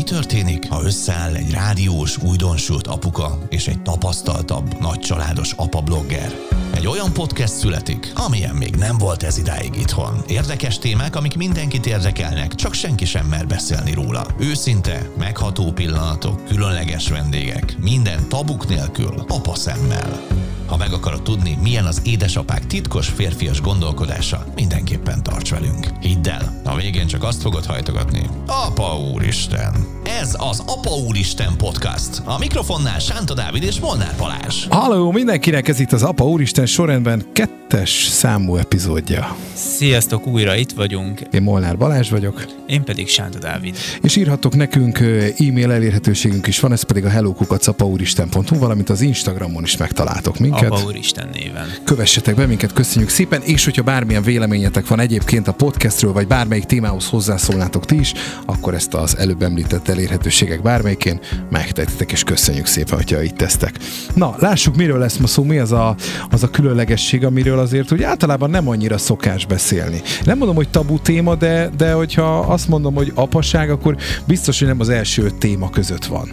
Mi történik, ha összeáll egy rádiós, újdonsült apuka és egy tapasztaltabb, nagycsaládos apa-blogger? Egy olyan podcast születik, amilyen még nem volt ez idáig itthon. Érdekes témák, amik mindenkit érdekelnek, csak senki sem mer beszélni róla. Őszinte, megható pillanatok, különleges vendégek, minden tabuk nélkül, apa szemmel. Ha meg akarod tudni, milyen az édesapák titkos férfias gondolkodása, mindenképpen tarts velünk. Hidd el, a végén csak azt fogod hajtogatni. Apa úristen! Ez az Apa úristen podcast. A mikrofonnál Sánta Dávid és Molnár Balázs. Halló mindenkinek, ez itt az Apa úristen sorrendben kettes számú epizódja. Sziasztok, újra itt vagyunk. Én Molnár Balázs vagyok. Én pedig Sánta Dávid. És írhatok nekünk e-mail elérhetőségünk is van, ez pedig a hellokukacapauuristen.hu, valamint az Instagramon is megtaláltok minket. Apa Úristen néven. Kövessetek be minket, köszönjük szépen, és hogyha bármilyen véleményetek van egyébként a podcastről, vagy bármelyik témához hozzászólnátok ti is, akkor ezt az előbb említett elérhetőségek bármelyikén megtehetitek, és köszönjük szépen, hogyha itt tesztek. Na, lássuk, miről lesz ma szó, mi az a, az a különlegesség, amiről azért úgy általában nem annyira szokás beszélni. Nem mondom, hogy tabu téma, de, de hogyha azt mondom, hogy apaság, akkor biztos, hogy nem az első téma között van.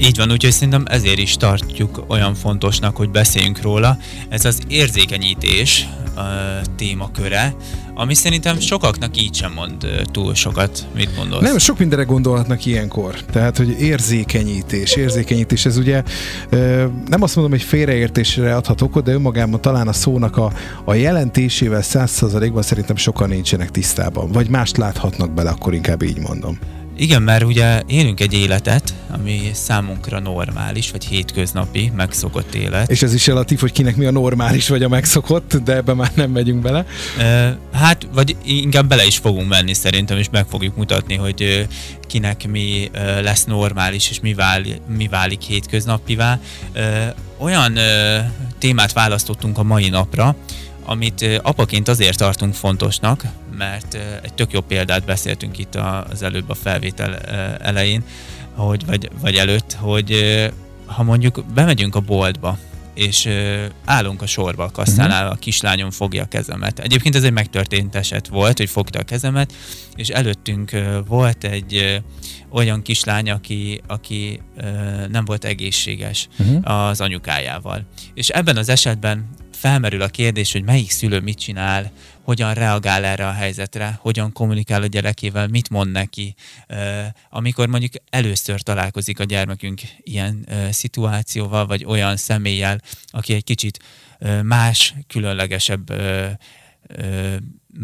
Így van, úgyhogy szerintem ezért is tartjuk olyan fontosnak, hogy beszéljünk róla. Ez az érzékenyítés uh, témaköre, ami szerintem sokaknak így sem mond túl sokat. Mit gondolsz? Nem, sok mindenre gondolhatnak ilyenkor. Tehát, hogy érzékenyítés, érzékenyítés, ez ugye nem azt mondom, hogy félreértésre adhat okot, de önmagában talán a szónak a, a jelentésével százszerzalékban szerintem sokan nincsenek tisztában. Vagy mást láthatnak bele, akkor inkább így mondom. Igen, mert ugye élünk egy életet, ami számunkra normális, vagy hétköznapi, megszokott élet. És ez is relatív, hogy kinek mi a normális, vagy a megszokott, de ebbe már nem megyünk bele. Hát, vagy inkább bele is fogunk menni szerintem, és meg fogjuk mutatni, hogy kinek mi lesz normális, és mi, válik, mi válik hétköznapivá. Olyan témát választottunk a mai napra, amit apaként azért tartunk fontosnak, mert egy tök jó példát beszéltünk itt az előbb a felvétel elején, hogy, vagy, vagy előtt, hogy ha mondjuk bemegyünk a boltba, és állunk a sorba a kasszánál, uh-huh. a kislányom fogja a kezemet. Egyébként ez egy megtörtént eset volt, hogy fogta a kezemet, és előttünk volt egy olyan kislány, aki, aki nem volt egészséges uh-huh. az anyukájával. És ebben az esetben felmerül a kérdés, hogy melyik szülő mit csinál, hogyan reagál erre a helyzetre, hogyan kommunikál a gyerekével, mit mond neki, amikor mondjuk először találkozik a gyermekünk ilyen szituációval, vagy olyan személlyel, aki egy kicsit más, különlegesebb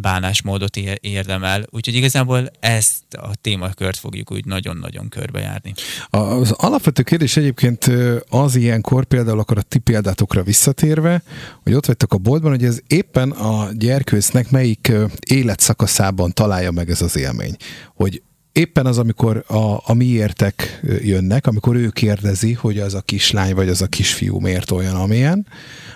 bánásmódot érdemel. Úgyhogy igazából ezt a témakört fogjuk úgy nagyon-nagyon körbejárni. Az alapvető kérdés egyébként az ilyenkor, például akkor a ti példátokra visszatérve, hogy ott vagytok a boltban, hogy ez éppen a gyerkőcnek melyik életszakaszában találja meg ez az élmény. Hogy éppen az, amikor a, a miértek jönnek, amikor ő kérdezi, hogy az a kislány vagy az a kisfiú miért olyan, amilyen,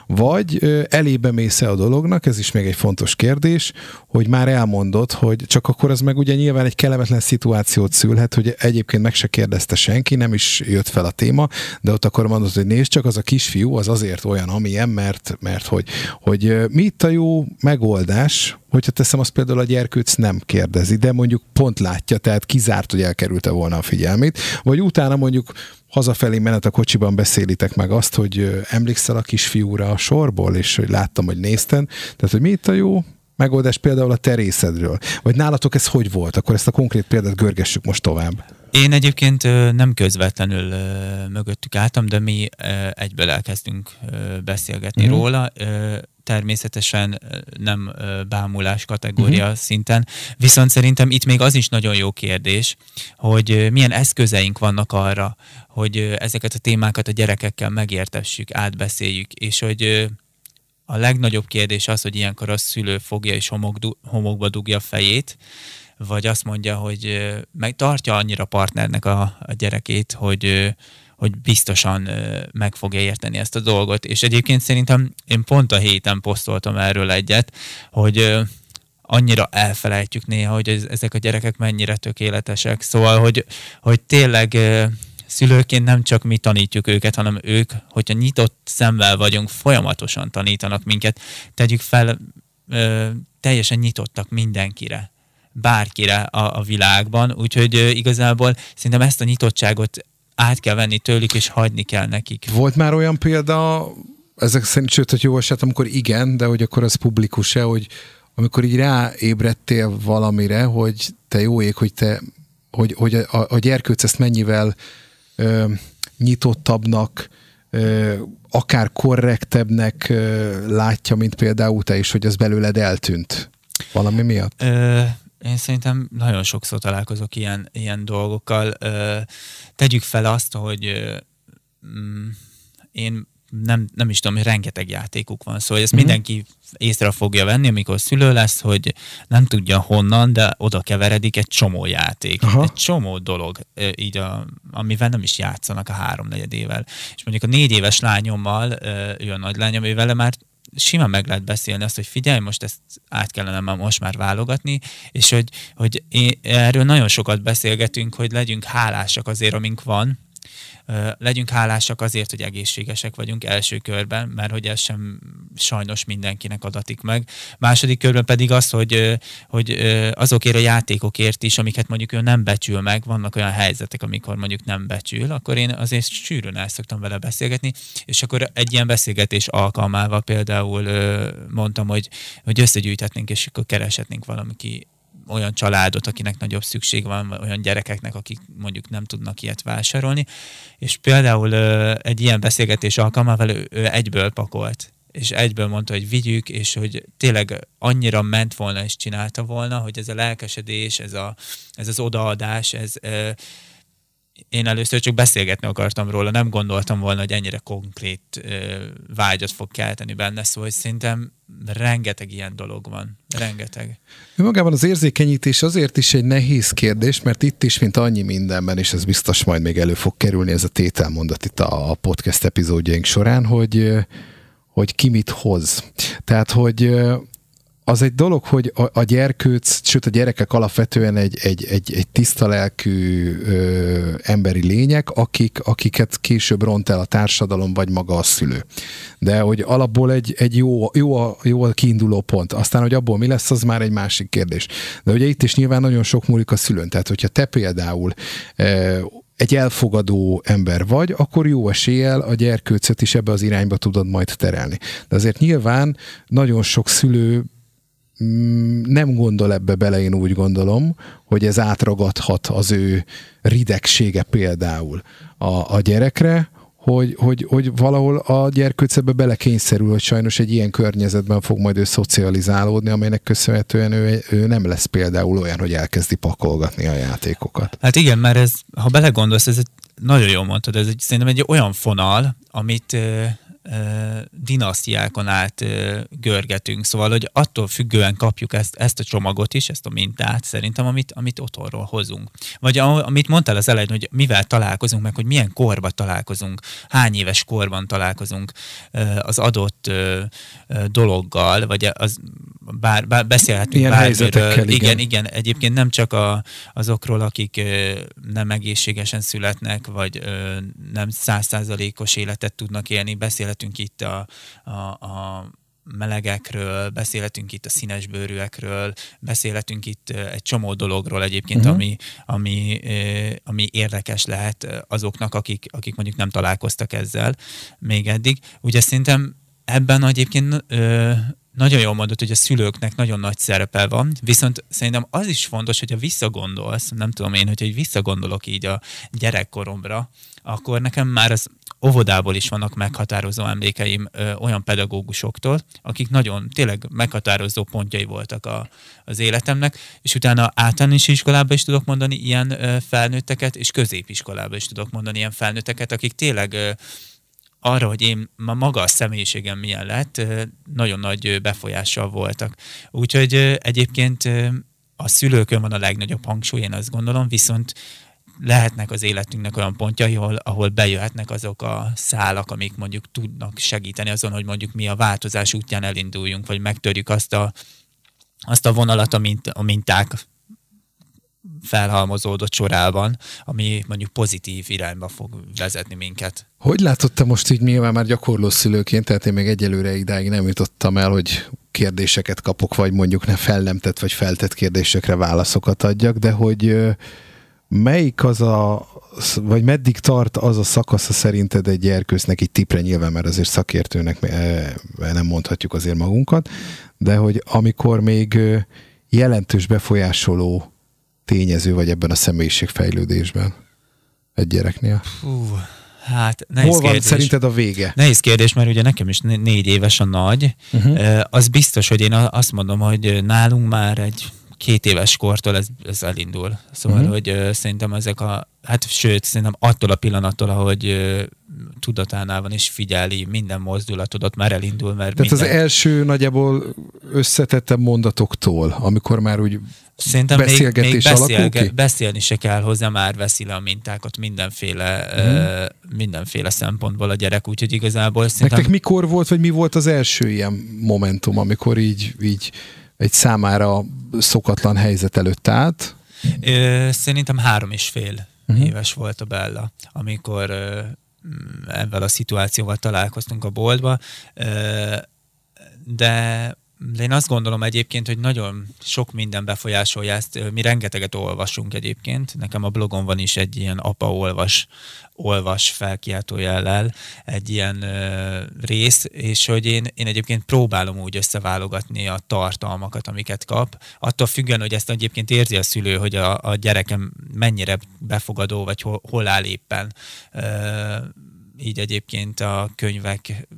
vagy elébe mész a dolognak, ez is még egy fontos kérdés, hogy már elmondod, hogy csak akkor az meg ugye nyilván egy kellemetlen szituációt szülhet, hogy egyébként meg se kérdezte senki, nem is jött fel a téma, de ott akkor mondod, hogy nézd csak, az a kisfiú az azért olyan, amilyen, mert, mert hogy, hogy mi itt a jó megoldás, hogyha teszem azt például a gyerkőc nem kérdezi, de mondjuk pont látja, tehát kizárt, hogy elkerülte volna a figyelmét, vagy utána mondjuk hazafelé menet a kocsiban beszélitek meg azt, hogy emlékszel a kisfiúra a sorból, és hogy láttam, hogy nézten. Tehát, hogy mi itt a jó megoldás például a terészedről? Vagy nálatok ez hogy volt? Akkor ezt a konkrét példát görgessük most tovább. Én egyébként nem közvetlenül mögöttük álltam, de mi egyből elkezdtünk beszélgetni mm. róla természetesen nem bámulás kategória uh-huh. szinten, viszont szerintem itt még az is nagyon jó kérdés, hogy milyen eszközeink vannak arra, hogy ezeket a témákat a gyerekekkel megértessük, átbeszéljük, és hogy a legnagyobb kérdés az, hogy ilyenkor a szülő fogja és homokba dugja a fejét, vagy azt mondja, hogy meg tartja annyira partnernek a, a gyerekét, hogy hogy biztosan meg fogja érteni ezt a dolgot. És egyébként szerintem én pont a héten posztoltam erről egyet, hogy annyira elfelejtjük néha, hogy ezek a gyerekek mennyire tökéletesek. Szóval, hogy, hogy tényleg szülőként nem csak mi tanítjuk őket, hanem ők, hogyha nyitott szemvel vagyunk, folyamatosan tanítanak minket. Tegyük fel, teljesen nyitottak mindenkire bárkire a, a világban, úgyhogy igazából szerintem ezt a nyitottságot át kell venni tőlük, és hagyni kell nekik. Volt már olyan példa, ezek szerint, sőt, hogy jó eset, amikor igen, de hogy akkor az publikus-e, hogy amikor így ráébredtél valamire, hogy te jó ég, hogy te, hogy, hogy a, a gyerkőc ezt mennyivel ö, nyitottabbnak, ö, akár korrektebbnek ö, látja, mint például te is, hogy ez belőled eltűnt valami miatt? Ö, én szerintem nagyon sokszor találkozok ilyen, ilyen dolgokkal. Tegyük fel azt, hogy mm, én nem, nem is tudom, hogy rengeteg játékuk van, szóval ezt uh-huh. mindenki észre fogja venni, amikor szülő lesz, hogy nem tudja honnan, de oda keveredik egy csomó játék, Aha. egy csomó dolog, így a, amivel nem is játszanak a háromnegyedével. És mondjuk a négy éves lányommal, ő a nagy lányom, ő vele már simán meg lehet beszélni azt, hogy figyelj, most ezt át kellene már most már válogatni, és hogy, hogy én, erről nagyon sokat beszélgetünk, hogy legyünk hálásak azért, amink van, legyünk hálásak azért, hogy egészségesek vagyunk első körben, mert hogy ez sem sajnos mindenkinek adatik meg. Második körben pedig az, hogy, hogy azokért a játékokért is, amiket mondjuk ő nem becsül meg, vannak olyan helyzetek, amikor mondjuk nem becsül, akkor én azért sűrűn el szoktam vele beszélgetni, és akkor egy ilyen beszélgetés alkalmával például mondtam, hogy, hogy összegyűjthetnénk, és akkor kereshetnénk valami olyan családot, akinek nagyobb szükség van, olyan gyerekeknek, akik mondjuk nem tudnak ilyet vásárolni. És például egy ilyen beszélgetés alkalmával ő, ő egyből pakolt és egyből mondta, hogy vigyük, és hogy tényleg annyira ment volna és csinálta volna, hogy ez a lelkesedés, ez, a, ez az odaadás, ez, én először csak beszélgetni akartam róla, nem gondoltam volna, hogy ennyire konkrét ö, vágyat fog kelteni benne, szóval szerintem rengeteg ilyen dolog van. Rengeteg. Magában az érzékenyítés azért is egy nehéz kérdés, mert itt is, mint annyi mindenben, és ez biztos majd még elő fog kerülni, ez a tételmondat itt a podcast epizódjaink során, hogy hogy ki mit hoz. Tehát, hogy az egy dolog, hogy a, a gyerkőc, sőt a gyerekek alapvetően egy, egy, egy, egy tiszta lelkű ö, emberi lények, akik, akiket később ront el a társadalom, vagy maga a szülő. De hogy alapból egy, egy jó, jó, jó a kiinduló pont. Aztán, hogy abból mi lesz, az már egy másik kérdés. De ugye itt is nyilván nagyon sok múlik a szülőn. Tehát, hogyha te például ö, egy elfogadó ember vagy, akkor jó eséllyel a gyerkőcöt is ebbe az irányba tudod majd terelni. De azért nyilván nagyon sok szülő nem gondol ebbe bele, én úgy gondolom, hogy ez átragadhat az ő ridegsége például a, a gyerekre, hogy, hogy, hogy valahol a gyerkőc ebbe belekényszerül, hogy sajnos egy ilyen környezetben fog majd ő szocializálódni, amelynek köszönhetően ő, ő nem lesz például olyan, hogy elkezdi pakolgatni a játékokat. Hát igen, mert ez, ha belegondolsz, ez egy, nagyon jól mondtad, ez egy, szerintem egy olyan fonal, amit dinasztiákon át görgetünk, szóval, hogy attól függően kapjuk ezt, ezt a csomagot is, ezt a mintát szerintem, amit, amit otthonról hozunk. Vagy amit mondtál az elején, hogy mivel találkozunk, meg hogy milyen korban találkozunk, hány éves korban találkozunk az adott dologgal, vagy az bár, bár beszélhetünk Ilyen bármiről. Igen, igen, igen, egyébként nem csak a, azokról, akik nem egészségesen születnek, vagy nem százszázalékos életet tudnak élni, beszélhetünk itt a, a, a melegekről, beszélhetünk itt a színesbőrűekről, beszélhetünk itt egy csomó dologról egyébként, uh-huh. ami, ami, ami érdekes lehet azoknak, akik, akik mondjuk nem találkoztak ezzel még eddig. Ugye szerintem ebben egyébként nagyon jól mondod, hogy a szülőknek nagyon nagy szerepe van, viszont szerintem az is fontos, hogyha visszagondolsz, nem tudom én, hogyha visszagondolok így a gyerekkoromra, akkor nekem már az óvodából is vannak meghatározó emlékeim ö, olyan pedagógusoktól, akik nagyon tényleg meghatározó pontjai voltak a, az életemnek, és utána általános iskolában is tudok mondani ilyen ö, felnőtteket, és középiskolában is tudok mondani ilyen felnőtteket, akik tényleg ö, arra, hogy én ma maga a személyiségem milyen lett, nagyon nagy befolyással voltak. Úgyhogy egyébként a szülőkön van a legnagyobb hangsúly, én azt gondolom, viszont lehetnek az életünknek olyan pontjai, ahol, ahol bejöhetnek azok a szálak, amik mondjuk tudnak segíteni azon, hogy mondjuk mi a változás útján elinduljunk, vagy megtörjük azt a, azt a vonalat, amint, a minták felhalmozódott sorában, ami mondjuk pozitív irányba fog vezetni minket. Hogy látott te most így nyilván már gyakorló szülőként, tehát én még egyelőre idáig nem jutottam el, hogy kérdéseket kapok, vagy mondjuk ne fellemtett vagy feltett kérdésekre válaszokat adjak, de hogy melyik az a, vagy meddig tart az a szakasza szerinted egy gyerkősznek egy tipre nyilván, mert azért szakértőnek nem mondhatjuk azért magunkat, de hogy amikor még jelentős befolyásoló tényező vagy ebben a személyiségfejlődésben egy gyereknél? Fú, Hát nehéz Hol van kérdés. szerinted a vége? Nehéz kérdés, mert ugye nekem is négy éves a nagy. Uh-huh. Az biztos, hogy én azt mondom, hogy nálunk már egy két éves kortól ez, ez elindul. Szóval, uh-huh. hogy uh, szerintem ezek a, hát sőt, szerintem attól a pillanattól, ahogy uh, tudatánál van és figyeli minden mozdulatodat, már elindul. Mert Tehát minden... az első nagyjából összetettem mondatoktól, amikor már úgy Szerintem beszélgetés még, még beszélge, beszélni se kell hozzá, már veszi le a mintákat mindenféle, uh-huh. uh, mindenféle szempontból a gyerek, úgyhogy igazából szerintem... Nektek mikor volt, vagy mi volt az első ilyen momentum, amikor így, így egy számára szokatlan helyzet előtt állt? Ö, szerintem három és fél uh-huh. éves volt a Bella, amikor ö, ebben a szituációval találkoztunk a boltba, ö, de de én azt gondolom egyébként, hogy nagyon sok minden befolyásolja ezt. Mi rengeteget olvasunk egyébként. Nekem a blogon van is egy ilyen apa olvas, olvas felkiáltó jellel egy ilyen ö, rész, és hogy én, én egyébként próbálom úgy összeválogatni a tartalmakat, amiket kap. Attól függően, hogy ezt egyébként érzi a szülő, hogy a, a gyerekem mennyire befogadó, vagy hol, hol áll éppen. Ö, így egyébként a könyvek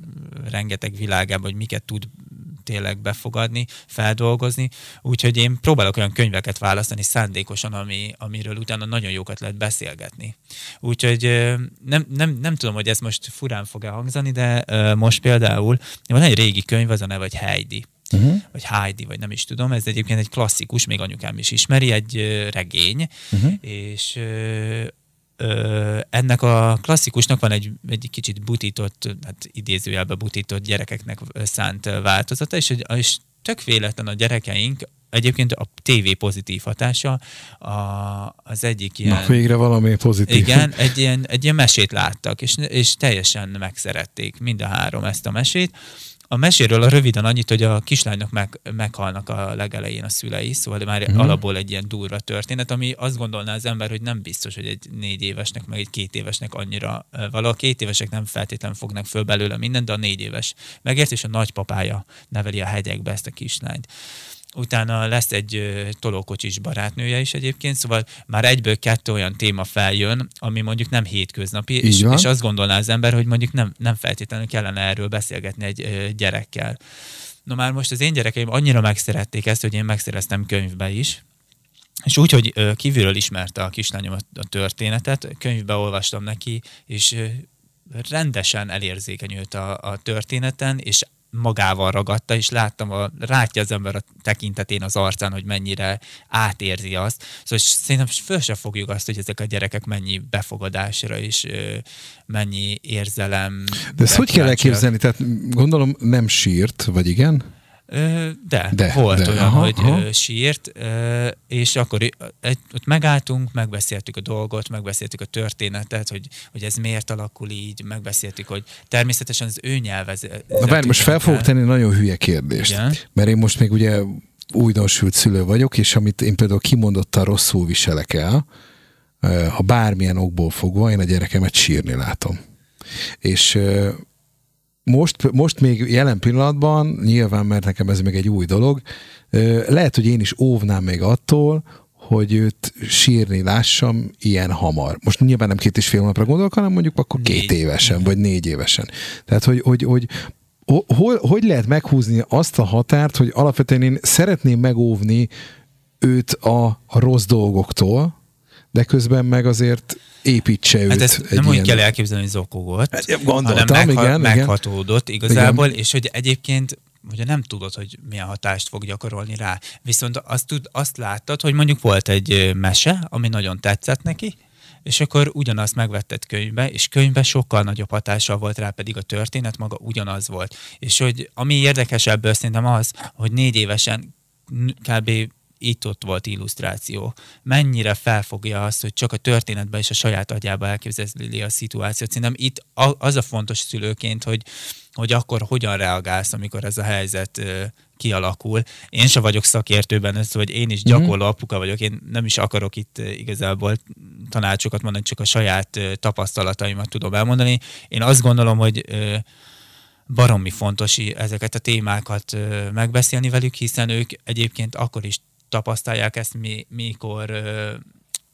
rengeteg világában, hogy miket tud tényleg befogadni, feldolgozni. Úgyhogy én próbálok olyan könyveket választani szándékosan, ami, amiről utána nagyon jókat lehet beszélgetni. Úgyhogy nem, nem, nem tudom, hogy ez most furán fog-e hangzani, de most például van egy régi könyv, az a neve, hogy Heidi. Uh-huh. vagy Heidi, vagy nem is tudom, ez egyébként egy klasszikus, még anyukám is ismeri, egy regény, uh-huh. és ennek a klasszikusnak van egy, egy kicsit butított, hát idézőjelben butított gyerekeknek szánt változata, és, és tök véletlen a gyerekeink Egyébként a TV pozitív hatása a, az egyik ilyen... Na, végre valami pozitív. Igen, egy ilyen, egy ilyen mesét láttak, és, és teljesen megszerették mind a három ezt a mesét, a meséről a röviden annyit, hogy a kislánynak meg, meghalnak a legelején a szülei, szóval már mm. alapból egy ilyen durva történet, ami azt gondolná az ember, hogy nem biztos, hogy egy négy évesnek, meg egy két évesnek annyira való. A két évesek nem feltétlenül fognak föl belőle mindent, de a négy éves megért, és a nagypapája neveli a hegyekbe ezt a kislányt utána lesz egy tolókocsis barátnője is egyébként, szóval már egyből kettő olyan téma feljön, ami mondjuk nem hétköznapi, és, és azt gondolná az ember, hogy mondjuk nem, nem feltétlenül kellene erről beszélgetni egy gyerekkel. No már most az én gyerekeim annyira megszerették ezt, hogy én megszereztem könyvbe is, és úgy, hogy kívülről ismerte a kislányom a történetet, könyvbe olvastam neki, és rendesen elérzékenyült a, a történeten, és magával ragadta, és láttam, a, rátja az ember a tekintetén az arcán, hogy mennyire átérzi azt. Szóval szerintem föl se fogjuk azt, hogy ezek a gyerekek mennyi befogadásra és mennyi érzelem. De ezt hogy kell elképzelni? Tehát gondolom nem sírt, vagy igen? De, de volt de, olyan, aha, hogy aha. sírt, és akkor ott megálltunk, megbeszéltük a dolgot, megbeszéltük a történetet, hogy, hogy ez miért alakul így, megbeszéltük, hogy természetesen az ő nyelvez. Na bár most fel fogok tenni nagyon hülye kérdést, Igen? mert én most még ugye újdonsült szülő vagyok, és amit én például kimondottan rosszul viselek el, ha bármilyen okból fogva, én a gyerekemet sírni látom. És most, most még jelen pillanatban, nyilván, mert nekem ez még egy új dolog, lehet, hogy én is óvnám még attól, hogy őt sírni lássam ilyen hamar. Most nyilván nem két és fél napra gondolok, hanem mondjuk akkor két négy. évesen, vagy négy évesen. Tehát, hogy, hogy, hogy hol, hogy lehet meghúzni azt a határt, hogy alapvetően én szeretném megóvni őt a, a rossz dolgoktól, de közben meg azért építse őt. Hát ezt nem úgy kell elképzelni, hogy zokogott, hát, gondoltam, hanem megha- igen, meghatódott igen. igazából, igen. és hogy egyébként ugye nem tudod, hogy milyen hatást fog gyakorolni rá. Viszont azt, tud, azt láttad, hogy mondjuk volt egy mese, ami nagyon tetszett neki, és akkor ugyanazt megvetted könyvbe, és könyvbe sokkal nagyobb hatással volt rá, pedig a történet maga ugyanaz volt. És hogy ami érdekesebb szerintem az, hogy négy évesen kb itt-ott volt illusztráció. Mennyire felfogja azt, hogy csak a történetben és a saját agyába elképzeli a szituációt. Szerintem itt az a fontos szülőként, hogy, hogy akkor hogyan reagálsz, amikor ez a helyzet kialakul. Én se vagyok szakértőben, ez, hogy én is gyakorló mhm. apuka vagyok, én nem is akarok itt igazából tanácsokat mondani, csak a saját tapasztalataimat tudom elmondani. Én azt gondolom, hogy baromi fontos ezeket a témákat megbeszélni velük, hiszen ők egyébként akkor is tapasztalják ezt, mikor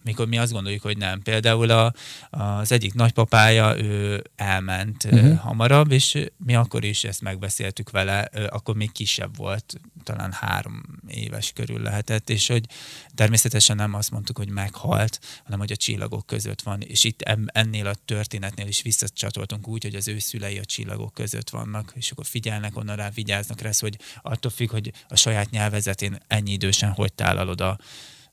mikor mi azt gondoljuk, hogy nem. Például a, az egyik nagypapája, ő elment uh-huh. hamarabb, és mi akkor is ezt megbeszéltük vele, akkor még kisebb volt, talán három éves körül lehetett, és hogy természetesen nem azt mondtuk, hogy meghalt, hanem hogy a csillagok között van, és itt ennél a történetnél is visszacsatoltunk úgy, hogy az ő szülei a csillagok között vannak, és akkor figyelnek onnan rá, vigyáznak rá, hogy attól függ, hogy a saját nyelvezetén ennyi idősen hogy tálalod a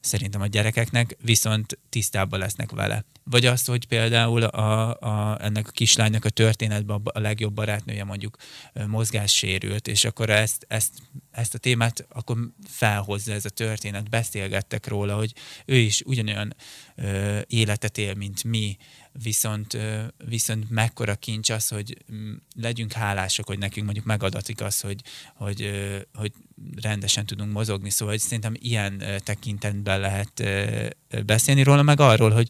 szerintem a gyerekeknek, viszont tisztában lesznek vele. Vagy azt, hogy például a, a, ennek a kislánynak a történetben a legjobb barátnője mondjuk mozgássérült, és akkor ezt, ezt, ezt a témát akkor felhozza ez a történet, beszélgettek róla, hogy ő is ugyanolyan ö, életet él, mint mi, viszont, viszont mekkora kincs az, hogy mm, legyünk hálások, hogy nekünk mondjuk megadatik az, hogy, hogy, hogy rendesen tudunk mozogni, szóval hogy szerintem ilyen tekintetben lehet beszélni róla, meg arról, hogy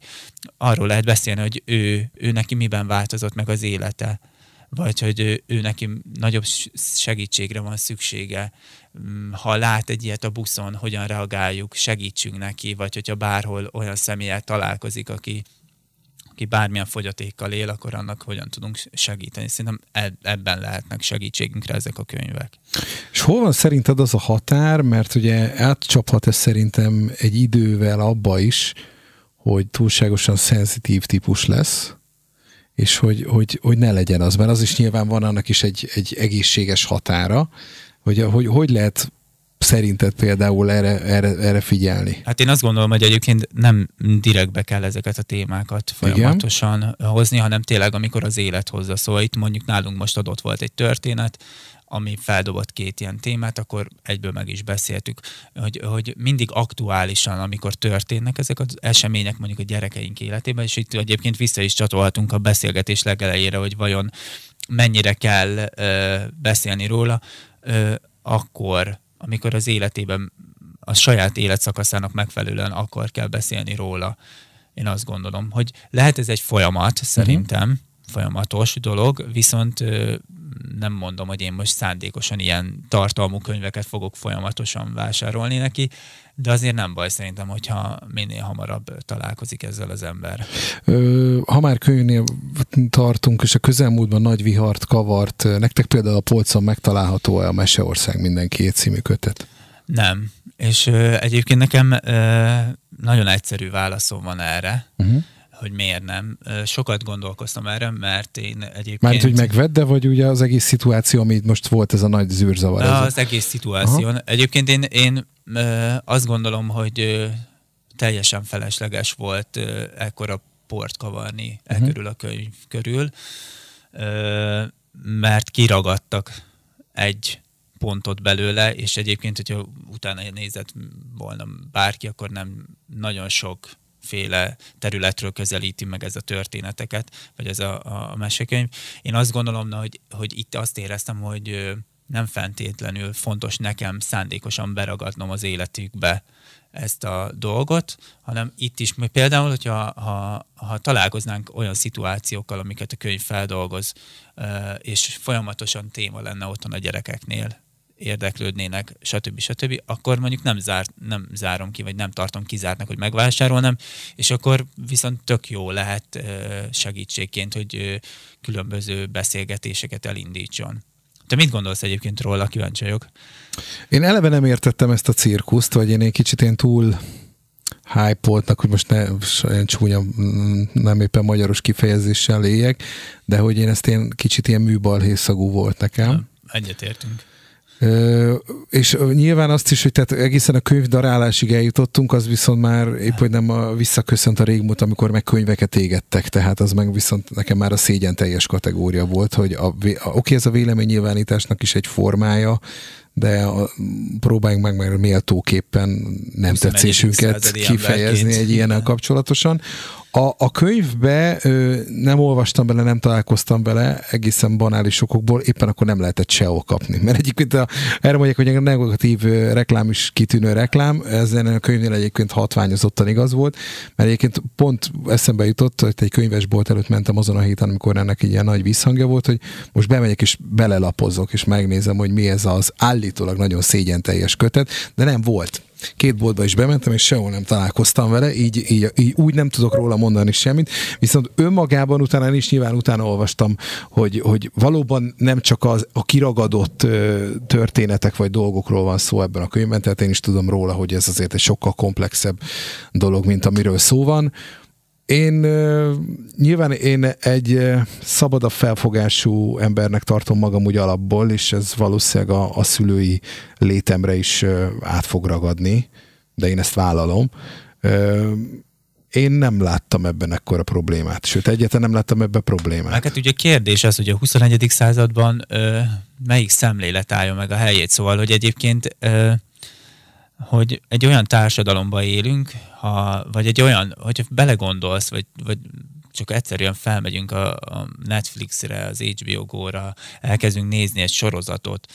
arról lehet beszélni, hogy ő, ő neki miben változott meg az élete, vagy hogy ő, ő neki nagyobb segítségre van szüksége, mm, ha lát egy ilyet a buszon, hogyan reagáljuk, segítsünk neki, vagy hogyha bárhol olyan személyel találkozik, aki, aki bármilyen fogyatékkal él, akkor annak hogyan tudunk segíteni. Szerintem ebben lehetnek segítségünkre ezek a könyvek. És hol van szerinted az a határ, mert ugye átcsaphat ez szerintem egy idővel abba is, hogy túlságosan szenzitív típus lesz, és hogy, hogy, hogy ne legyen az, mert az is nyilván van annak is egy, egy egészséges határa, hogy, hogy hogy lehet szerinted például erre, erre, erre figyelni? Hát én azt gondolom, hogy egyébként nem direktbe kell ezeket a témákat folyamatosan Igen? hozni, hanem tényleg amikor az élet hozza. Szóval itt mondjuk nálunk most adott volt egy történet, ami feldobott két ilyen témát, akkor egyből meg is beszéltük, hogy, hogy mindig aktuálisan, amikor történnek ezek az események mondjuk a gyerekeink életében, és itt egyébként vissza is csatolhatunk a beszélgetés legelejére, hogy vajon mennyire kell ö, beszélni róla, ö, akkor amikor az életében a saját életszakaszának megfelelően akar kell beszélni róla. Én azt gondolom, hogy lehet ez egy folyamat, szerintem, uh-huh. folyamatos dolog, viszont nem mondom, hogy én most szándékosan ilyen tartalmú könyveket fogok folyamatosan vásárolni neki, de azért nem baj szerintem, hogyha minél hamarabb találkozik ezzel az ember. Ha már könyvnél tartunk, és a közelmúltban nagy vihart kavart, nektek például a polcon megtalálható a Meseország mindenki című kötet? Nem. És ö, egyébként nekem ö, nagyon egyszerű válaszom van erre. Uh-huh hogy miért nem. Sokat gondolkoztam erre, mert én egyébként... Mármint, hogy megvedd, de vagy ugye az egész szituáció, ami most volt ez a nagy zűrzavar? Az, az egész szituáció. Aha. Egyébként én, én azt gondolom, hogy teljesen felesleges volt ekkora port kavarni uh-huh. e körül a könyv körül, mert kiragadtak egy pontot belőle, és egyébként, hogyha utána nézett volna bárki, akkor nem nagyon sok féle területről közelíti meg ez a történeteket, vagy ez a, a mesekönyv. Én azt gondolom, hogy, hogy itt azt éreztem, hogy nem feltétlenül fontos nekem szándékosan beragadnom az életükbe ezt a dolgot, hanem itt is, például, hogyha ha, ha találkoznánk olyan szituációkkal, amiket a könyv feldolgoz, és folyamatosan téma lenne otthon a gyerekeknél, érdeklődnének, stb. stb., akkor mondjuk nem, zár, nem zárom ki, vagy nem tartom kizártnak, hogy megvásárolnam, és akkor viszont tök jó lehet segítségként, hogy különböző beszélgetéseket elindítson. Te mit gondolsz egyébként róla, kíváncsi vagyok? Én eleve nem értettem ezt a cirkuszt, vagy én egy kicsit én túl hype hogy most ne olyan csúnya, nem éppen magyaros kifejezéssel éljek, de hogy én ezt én kicsit ilyen műbalhészagú volt nekem. Egyetértünk. Ö, és nyilván azt is, hogy tehát egészen a könyv darálásig eljutottunk, az viszont már épp, hogy nem a, visszaköszönt a régmúlt, amikor meg könyveket égettek, tehát az meg viszont nekem már a szégyen teljes kategória volt, hogy a, a, oké, ez a véleménynyilvánításnak is egy formája, de a, próbáljunk meg meg méltóképpen nem tetszésünket kifejezni egy ilyennel kapcsolatosan. A, a könyvbe ö, nem olvastam bele, nem találkoztam bele egészen banális okokból, éppen akkor nem lehetett sehol kapni. Mert egyébként a, erre mondják, hogy a negatív reklám is kitűnő reklám, ezen a könyvnél egyébként hatványozottan igaz volt, mert egyébként pont eszembe jutott, hogy egy könyvesbolt előtt mentem azon a héten, amikor ennek egy ilyen nagy visszhangja volt, hogy most bemegyek és belelapozok, és megnézem, hogy mi ez az állítólag nagyon szégyen teljes kötet, de nem volt két boltba is bementem, és sehol nem találkoztam vele, így, így, így úgy nem tudok róla mondani semmit, viszont önmagában utána is nyilván utána olvastam, hogy, hogy valóban nem csak az, a kiragadott történetek vagy dolgokról van szó ebben a könyvben, tehát én is tudom róla, hogy ez azért egy sokkal komplexebb dolog, mint amiről szó van, én nyilván én egy szabadabb felfogású embernek tartom magam úgy alapból, és ez valószínűleg a, a szülői létemre is át fog ragadni, de én ezt vállalom. Én nem láttam ebben ekkora problémát, sőt egyáltalán nem láttam ebben problémát. Hát ugye kérdés az, hogy a 21. században ö, melyik szemlélet állja meg a helyét, szóval, hogy egyébként ö, hogy egy olyan társadalomban élünk, ha, vagy egy olyan, hogyha belegondolsz, vagy, vagy csak egyszerűen felmegyünk a, a Netflixre, az HBO Go-ra, elkezdünk nézni egy sorozatot,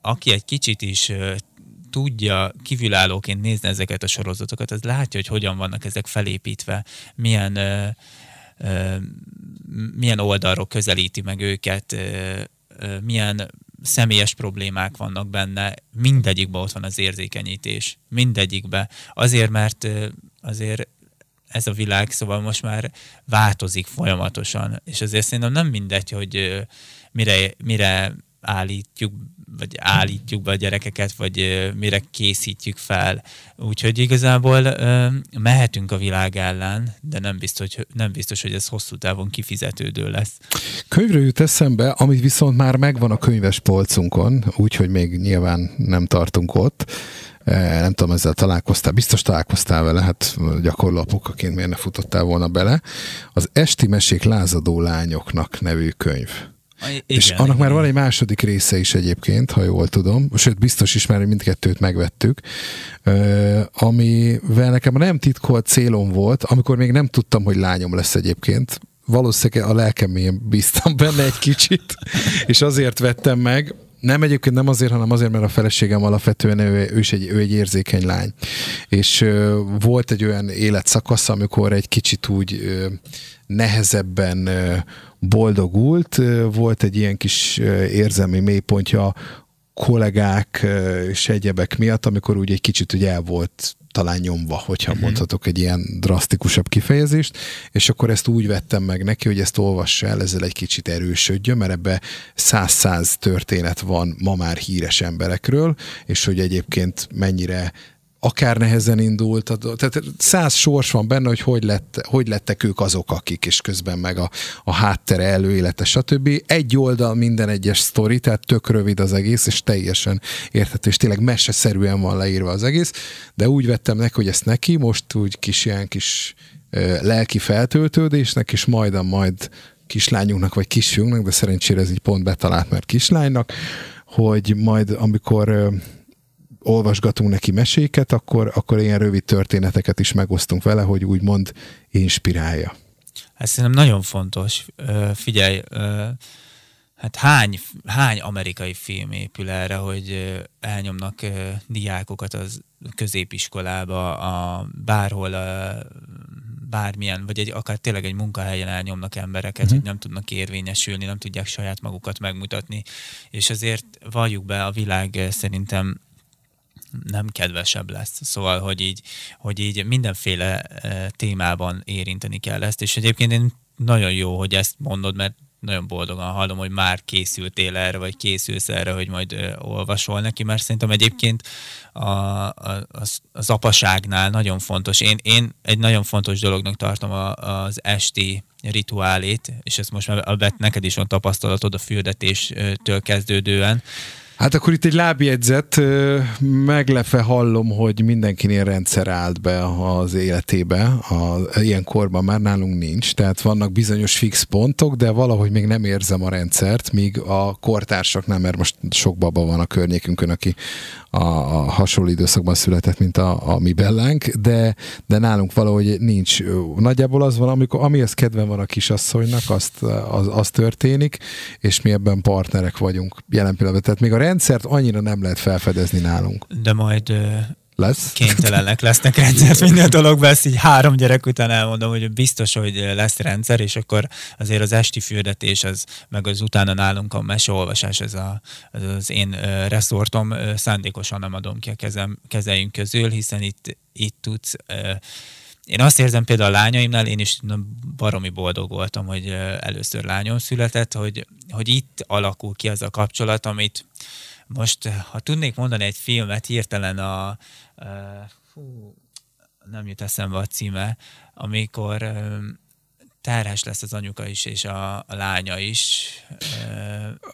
aki egy kicsit is tudja kívülállóként nézni ezeket a sorozatokat, az látja, hogy hogyan vannak ezek felépítve, milyen, milyen oldalról közelíti meg őket, milyen személyes problémák vannak benne, mindegyikben ott van az érzékenyítés. Mindegyikben. Azért, mert azért ez a világ, szóval most már változik folyamatosan, és azért szerintem nem mindegy, hogy mire, mire állítjuk, vagy állítjuk be a gyerekeket, vagy mire készítjük fel. Úgyhogy igazából mehetünk a világ ellen, de nem biztos, nem biztos, hogy ez hosszú távon kifizetődő lesz. Könyvről jut eszembe, amit viszont már megvan a könyves polcunkon, úgyhogy még nyilván nem tartunk ott, nem tudom, ezzel találkoztál, biztos találkoztál vele, hát gyakorló apukaként miért ne futottál volna bele. Az Esti Mesék lázadó lányoknak nevű könyv. Igen, és annak igen. már van egy második része is egyébként, ha jól tudom, sőt biztos is már mindkettőt megvettük, amivel nekem nem titkolt célom volt, amikor még nem tudtam, hogy lányom lesz egyébként, valószínűleg a lelkemén bíztam benne egy kicsit, és azért vettem meg, nem egyébként nem azért, hanem azért, mert a feleségem alapvetően ő, ő is egy, ő egy érzékeny lány. És ö, volt egy olyan életszakasz, amikor egy kicsit úgy ö, nehezebben ö, boldogult. Volt egy ilyen kis érzelmi mélypontja kollégák és egyebek miatt, amikor úgy egy kicsit ugye el volt talán nyomva, hogyha uh-huh. mondhatok egy ilyen drasztikusabb kifejezést, és akkor ezt úgy vettem meg neki, hogy ezt olvassa el, ezzel egy kicsit erősödjön, mert ebbe száz-száz történet van ma már híres emberekről, és hogy egyébként mennyire akár nehezen indult, tehát száz sors van benne, hogy hogy, lett, hogy lettek ők azok, akik, és közben meg a, a háttere, előélete, stb. Egy oldal minden egyes sztori, tehát tök rövid az egész, és teljesen érthető, és tényleg meseszerűen van leírva az egész, de úgy vettem neki, hogy ezt neki most úgy kis ilyen kis lelki feltöltődésnek, és majd majd kislányunknak, vagy kisfiunknak, de szerencsére ez így pont betalált, mert kislánynak, hogy majd amikor olvasgatunk neki meséket, akkor, akkor ilyen rövid történeteket is megosztunk vele, hogy úgymond inspirálja. Ez szerintem nagyon fontos. Figyelj, hát hány, hány amerikai film épül erre, hogy elnyomnak diákokat az középiskolába, a, bárhol a, bármilyen, vagy egy, akár tényleg egy munkahelyen elnyomnak embereket, uh-huh. hogy nem tudnak érvényesülni, nem tudják saját magukat megmutatni. És azért valljuk be, a világ szerintem nem kedvesebb lesz. Szóval, hogy így, hogy így mindenféle eh, témában érinteni kell ezt, és egyébként én nagyon jó, hogy ezt mondod, mert nagyon boldogan hallom, hogy már készültél erre, vagy készülsz erre, hogy majd ö, olvasol neki, mert szerintem egyébként a, a, az, az apaságnál nagyon fontos. Én, én egy nagyon fontos dolognak tartom a, az esti rituálét, és ezt most már neked is van tapasztalatod a fürdetéstől kezdődően, Hát akkor itt egy lábjegyzet, meglepe hallom, hogy mindenkinél rendszer állt be az életébe, a, ilyen korban már nálunk nincs, tehát vannak bizonyos fix pontok, de valahogy még nem érzem a rendszert, míg a kortársaknál, mert most sok baba van a környékünkön, aki a, a hasonló időszakban született, mint a, a mi bellánk, de, de nálunk valahogy nincs. Nagyjából az van, amikor amihez kedven van a kisasszonynak, azt, az, az történik, és mi ebben partnerek vagyunk jelen pillanatban. Tehát még a rendszert annyira nem lehet felfedezni nálunk. De majd lesz. Kénytelenek lesznek rendszert minden dologban, ezt így három gyerek után elmondom, hogy biztos, hogy lesz rendszer, és akkor azért az esti fürdetés, az, meg az utána nálunk a meseolvasás, ez a, az, az én reszortom, szándékosan nem adom ki a kezem, kezeink közül, hiszen itt, itt tudsz én azt érzem például a lányaimnál, én is baromi boldog voltam, hogy először lányom született, hogy, hogy itt alakul ki az a kapcsolat, amit most, ha tudnék mondani egy filmet, hirtelen a, a fú, nem jut eszembe a címe, amikor terhes lesz az anyuka is, és a, a lánya is.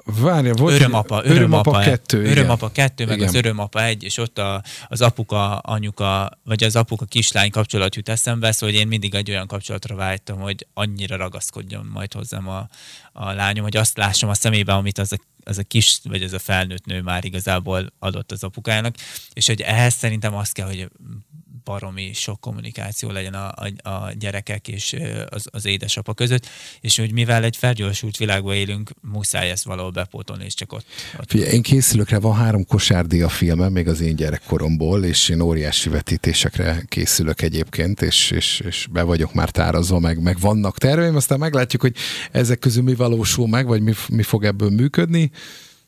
Várja, volt örömapa, örömapa, örömapa kettő, Örömapa kettő, meg igen. az örömapa egy, és ott a, az apuka, anyuka, vagy az apuka kislány kapcsolat jut eszembe, szóval én mindig egy olyan kapcsolatra vágytam, hogy annyira ragaszkodjon majd hozzám a, a lányom, hogy azt lássam a szemébe, amit az a az a kis, vagy ez a felnőtt nő már igazából adott az apukájának, és hogy ehhez szerintem azt kell, hogy baromi sok kommunikáció legyen a, a, a gyerekek és az, az édesapa között, és hogy mivel egy felgyorsult világban élünk, muszáj ezt valahol bepótolni, és csak ott. ott. Figyelj, én készülök rá, van három kosárdi a filmem, még az én gyerekkoromból, és én óriási vetítésekre készülök egyébként, és, és, és be vagyok már tárazva, meg, meg vannak terveim, aztán meglátjuk, hogy ezek közül mi valósul meg, vagy mi, mi fog ebből működni.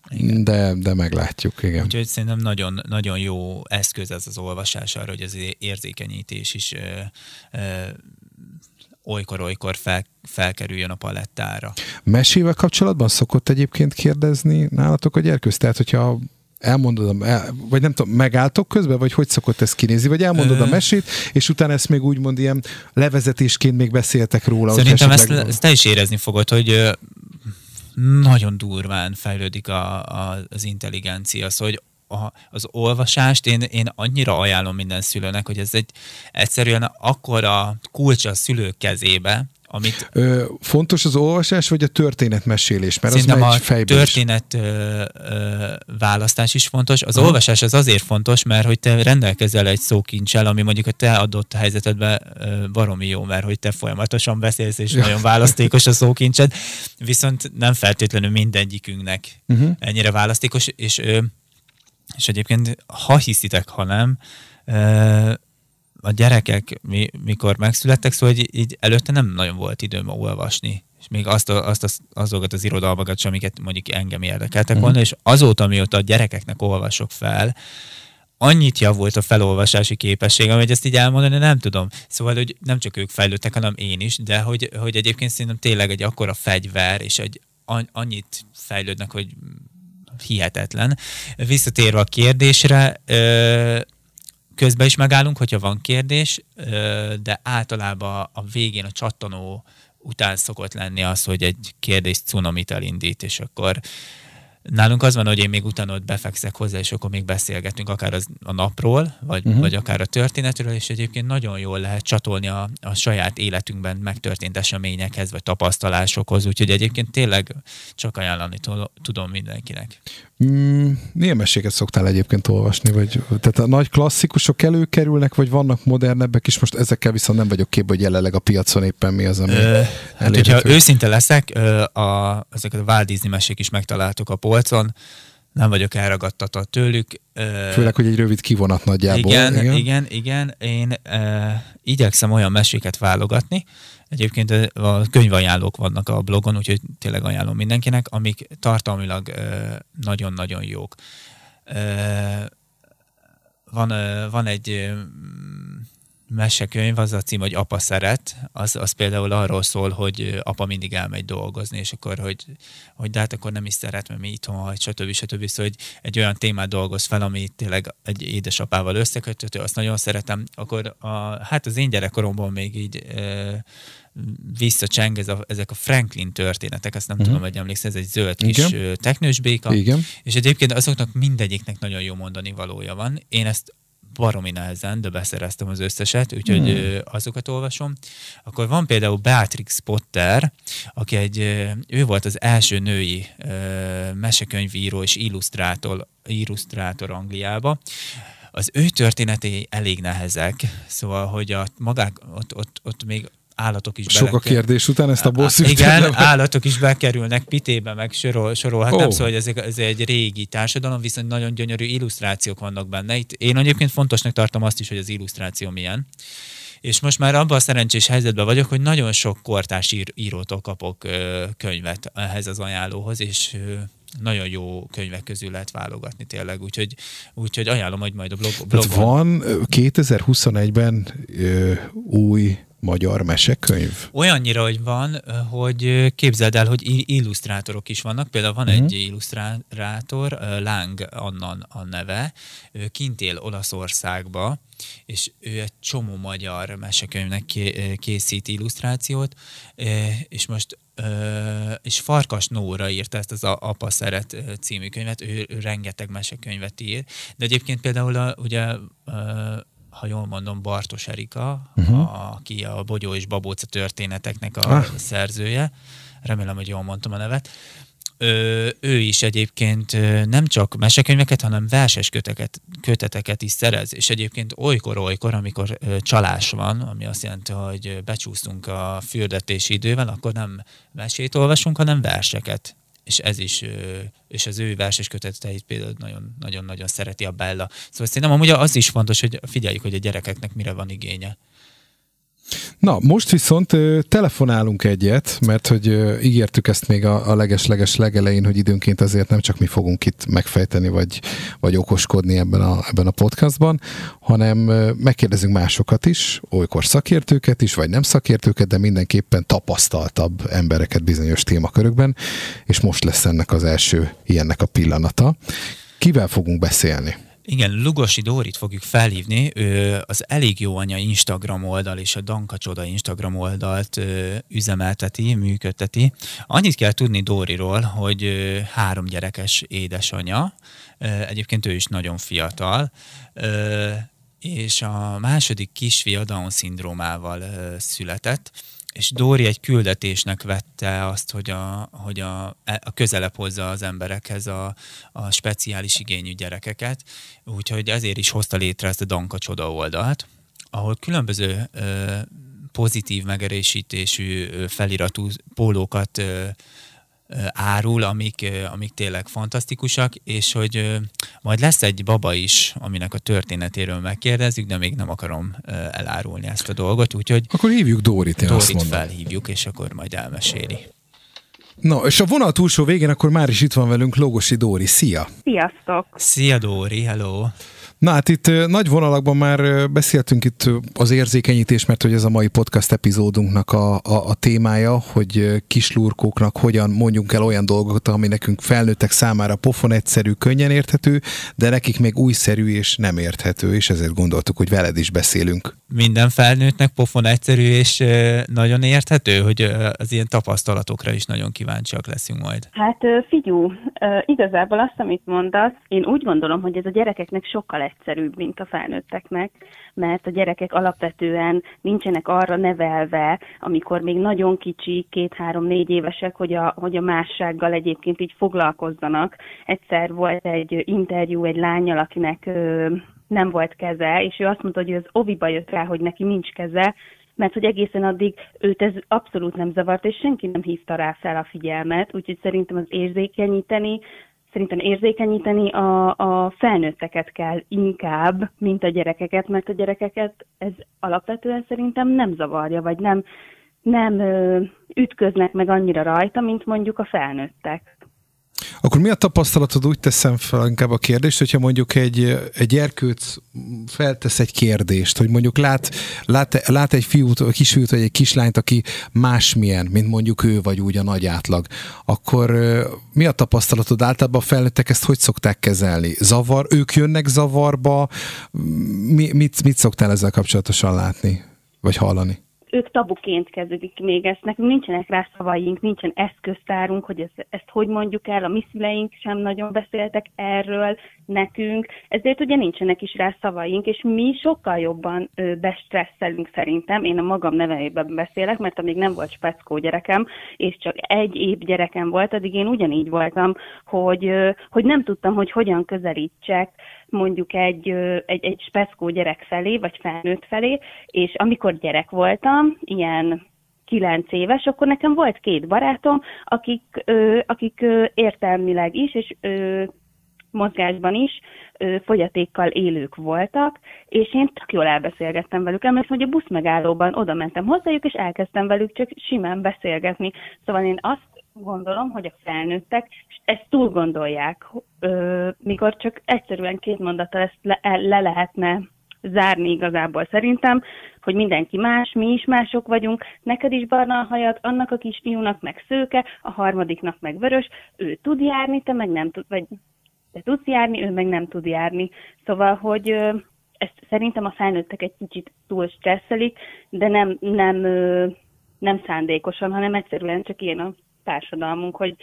Igen. De, de meglátjuk, igen. Úgyhogy szerintem nagyon, nagyon jó eszköz ez az olvasás arra, hogy az érzékenyítés is ö, ö, olykor-olykor fel, felkerüljön a palettára. Mesével kapcsolatban szokott egyébként kérdezni nálatok a gyerkőz? Tehát, hogyha elmondod, el, vagy nem tudom, megálltok közben, vagy hogy szokott ez kinézni, vagy elmondod Ö... a mesét, és utána ezt még úgymond ilyen levezetésként még beszéltek róla. Szerintem ezt, ezt te is érezni fogod, hogy nagyon durván fejlődik a, a, az intelligencia, szóval hogy a, az olvasást én, én annyira ajánlom minden szülőnek, hogy ez egy egyszerűen akkora kulcs a szülők kezébe, amit... Ö, fontos az olvasás, vagy a történetmesélés? Mert Szerintem az a történet ö, ö, választás is fontos. Az Aha. olvasás az azért fontos, mert hogy te rendelkezel egy szókincsel, ami mondjuk a te adott helyzetedben ö, baromi jó, mert hogy te folyamatosan beszélsz, és ja. nagyon választékos a szókincsed, viszont nem feltétlenül mindegyikünknek uh-huh. ennyire választékos, és, ö, és egyébként ha hiszitek, ha nem, ö, a gyerekek, mi, mikor megszülettek, szóval hogy így előtte nem nagyon volt időm olvasni és még azt, azt, azt azokat az irodalmakat sem, amiket mondjuk engem érdekeltek volna, és azóta, mióta a gyerekeknek olvasok fel, annyit javult a felolvasási képesség, hogy ezt így elmondani nem tudom. Szóval, hogy nem csak ők fejlődtek, hanem én is, de hogy, hogy egyébként szerintem tényleg egy akkora fegyver, és egy annyit fejlődnek, hogy hihetetlen. Visszatérve a kérdésre, közben is megállunk, hogyha van kérdés, de általában a végén a csattanó után szokott lenni az, hogy egy kérdés cunamit elindít, és akkor Nálunk az van, hogy én még utána ott befekszek hozzá, és akkor még beszélgetünk akár az, a napról, vagy, uh-huh. vagy akár a történetről, és egyébként nagyon jól lehet csatolni a, a saját életünkben megtörtént eseményekhez, vagy tapasztalásokhoz, úgyhogy egyébként tényleg csak ajánlani tudom mindenkinek. Mm, milyen meséket szoktál egyébként olvasni? Vagy, tehát a nagy klasszikusok előkerülnek, vagy vannak modernebbek is? Most ezekkel viszont nem vagyok képbe, hogy jelenleg a piacon éppen mi az, ami ö, Hát, hogyha őszinte leszek, a, ezeket a Walt Disney mesék is megtaláltuk a polcon, nem vagyok elragadtatva tőlük. Főleg, hogy egy rövid kivonat nagyjából. Igen, igen, igen. igen. Én uh, igyekszem olyan meséket válogatni, Egyébként a könyvajánlók vannak a blogon, úgyhogy tényleg ajánlom mindenkinek, amik tartalmilag nagyon-nagyon jók. Van, van egy mesekönyv, az a cím, hogy Apa szeret, az, az például arról szól, hogy apa mindig elmegy dolgozni, és akkor, hogy, hogy de hát akkor nem is szeret, mert mi itthon hagy, stb. stb. Szóval, hogy egy olyan témát dolgoz fel, ami tényleg egy édesapával összeköthető, azt nagyon szeretem. Akkor a, hát az én gyerekkoromban még így e, visszacseng ez a, ezek a Franklin történetek, ezt nem uh-huh. tudom, hogy emlékszel, ez egy zöld kis Igen. teknős béka, Igen. és egyébként azoknak mindegyiknek nagyon jó mondani valója van. Én ezt baromi nehezen, de beszereztem az összeset, úgyhogy hmm. azokat olvasom. Akkor van például Beatrix Potter, aki egy, ő volt az első női mesekönyvíró és illusztrátor, illusztrátor Angliába. Az ő történetei elég nehezek, szóval, hogy a magák, ott, ott, ott még állatok is Sok a kérdés után ezt a bosszút. Igen, nem. állatok is bekerülnek pitébe, meg sorol, sorolhatnám, oh. szóval hogy ez, ez egy régi társadalom, viszont nagyon gyönyörű illusztrációk vannak benne. Itt én egyébként fontosnak tartom azt is, hogy az illusztráció milyen. És most már abban a szerencsés helyzetben vagyok, hogy nagyon sok kortárs ír, írótól kapok ö, könyvet ehhez az ajánlóhoz, és ö, nagyon jó könyvek közül lehet válogatni tényleg, úgyhogy, úgyhogy ajánlom, hogy majd a blog, blogon... van 2021-ben ö, új magyar mesekönyv? Olyannyira, hogy van, hogy képzeld el, hogy illusztrátorok is vannak. Például van uh-huh. egy illusztrátor, Lang Annan a neve, ő kint él Olaszországba, és ő egy csomó magyar mesekönyvnek készít illusztrációt, és most és Farkas Nóra írta ezt az Apa Szeret című könyvet, ő, ő rengeteg mesekönyvet ír, de egyébként például a, ugye ha jól mondom, Bartos Erika, uh-huh. aki a Bogyó és Babóca történeteknek a ah. szerzője. Remélem, hogy jól mondtam a nevet. Ö, ő is egyébként nem csak mesekönyveket, hanem verses köteket, köteteket is szerez, és egyébként olykor-olykor, amikor csalás van, ami azt jelenti, hogy becsúsztunk a fürdetési idővel, akkor nem mesét olvasunk, hanem verseket és ez is, és az ő verses köteteit például nagyon-nagyon szereti a Bella. Szóval szerintem amúgy az is fontos, hogy figyeljük, hogy a gyerekeknek mire van igénye. Na, most viszont telefonálunk egyet, mert hogy ígértük ezt még a, a leges-leges legelején, hogy időnként azért nem csak mi fogunk itt megfejteni, vagy, vagy okoskodni ebben a, ebben a podcastban, hanem megkérdezünk másokat is, olykor szakértőket is, vagy nem szakértőket, de mindenképpen tapasztaltabb embereket bizonyos témakörökben, és most lesz ennek az első ilyennek a pillanata. Kivel fogunk beszélni? Igen, Lugosi Dórit fogjuk felhívni, ő az Elég Jó Anya Instagram oldal és a Danka Csoda Instagram oldalt üzemelteti, működteti. Annyit kell tudni Dóriról, hogy három gyerekes édesanyja, egyébként ő is nagyon fiatal, és a második kisfia Down-szindrómával született, és Dóri egy küldetésnek vette azt, hogy a, hogy a, a közelebb hozza az emberekhez a, a speciális igényű gyerekeket, úgyhogy ezért is hozta létre ezt a Danka Csoda oldalt, ahol különböző ö, pozitív megerősítésű feliratú pólókat ö, árul, amik, amik tényleg fantasztikusak, és hogy majd lesz egy baba is, aminek a történetéről megkérdezzük, de még nem akarom elárulni ezt a dolgot, úgyhogy... Akkor hívjuk Dórit, én Dórit azt felhívjuk, és akkor majd elmeséli. Na, és a vonal túlsó végén akkor már is itt van velünk Logosi Dóri. Szia! Sziasztok! Szia Dóri, hello! Na hát itt nagy vonalakban már beszéltünk itt az érzékenyítés, mert hogy ez a mai podcast epizódunknak a, a, a témája, hogy kislurkóknak hogyan mondjunk el olyan dolgokat, ami nekünk felnőttek számára pofon egyszerű, könnyen érthető, de nekik még újszerű és nem érthető, és ezért gondoltuk, hogy veled is beszélünk. Minden felnőttnek pofon egyszerű és nagyon érthető, hogy az ilyen tapasztalatokra is nagyon kíváncsiak leszünk majd. Hát figyú, igazából azt, amit mondasz, én úgy gondolom, hogy ez a gyerekeknek sokkal egyszerűbb, mint a felnőtteknek, mert a gyerekek alapvetően nincsenek arra nevelve, amikor még nagyon kicsi, két-három-négy évesek, hogy a, hogy a mássággal egyébként így foglalkozzanak. Egyszer volt egy interjú egy lányjal, akinek nem volt keze, és ő azt mondta, hogy az oviba jött rá, hogy neki nincs keze, mert hogy egészen addig őt ez abszolút nem zavart, és senki nem hívta rá fel a figyelmet, úgyhogy szerintem az érzékenyíteni, szerintem érzékenyíteni a, a felnőtteket kell inkább, mint a gyerekeket, mert a gyerekeket ez alapvetően szerintem nem zavarja, vagy nem, nem ütköznek meg annyira rajta, mint mondjuk a felnőttek. Akkor mi a tapasztalatod? Úgy teszem fel inkább a kérdést, hogyha mondjuk egy, egy gyerkőc feltesz egy kérdést, hogy mondjuk lát, lát, lát egy fiút, egy kisfiút, vagy egy kislányt, aki másmilyen, mint mondjuk ő, vagy úgy a nagy átlag, akkor mi a tapasztalatod? Általában a felnőttek ezt hogy szokták kezelni? Zavar? Ők jönnek zavarba? Mi, mit, mit szoktál ezzel kapcsolatosan látni, vagy hallani? Ők tabuként kezdődik még ezt, nekünk nincsenek rá szavaink, nincsen eszköztárunk, hogy ezt, ezt hogy mondjuk el, a mi szüleink sem nagyon beszéltek erről nekünk, ezért ugye nincsenek is rá szavaink, és mi sokkal jobban ö, bestresszelünk szerintem, én a magam neveiben beszélek, mert amíg nem volt speckó gyerekem, és csak egy év gyerekem volt, addig én ugyanígy voltam, hogy, ö, hogy nem tudtam, hogy hogyan közelítsek mondjuk egy, egy, egy speckó gyerek felé, vagy felnőtt felé, és amikor gyerek voltam, ilyen kilenc éves, akkor nekem volt két barátom, akik, akik értelmileg is, és mozgásban is ö, fogyatékkal élők voltak, és én tök jól elbeszélgettem velük. Emlékszem, hogy a busz megállóban oda mentem hozzájuk, és elkezdtem velük csak simán beszélgetni. Szóval én azt gondolom, hogy a felnőttek ezt túl gondolják, ö, mikor csak egyszerűen két mondattal ezt le, le lehetne zárni igazából szerintem, hogy mindenki más, mi is mások vagyunk, neked is barna a hajad, annak a kisfiúnak meg szőke, a harmadiknak meg vörös, ő tud járni, te meg nem tud, vagy te tudsz járni, ő meg nem tud járni. Szóval, hogy ö, ezt szerintem a felnőttek egy kicsit túl stresszelik, de nem, nem, ö, nem szándékosan, hanem egyszerűen csak ilyen a társadalmunk, hogy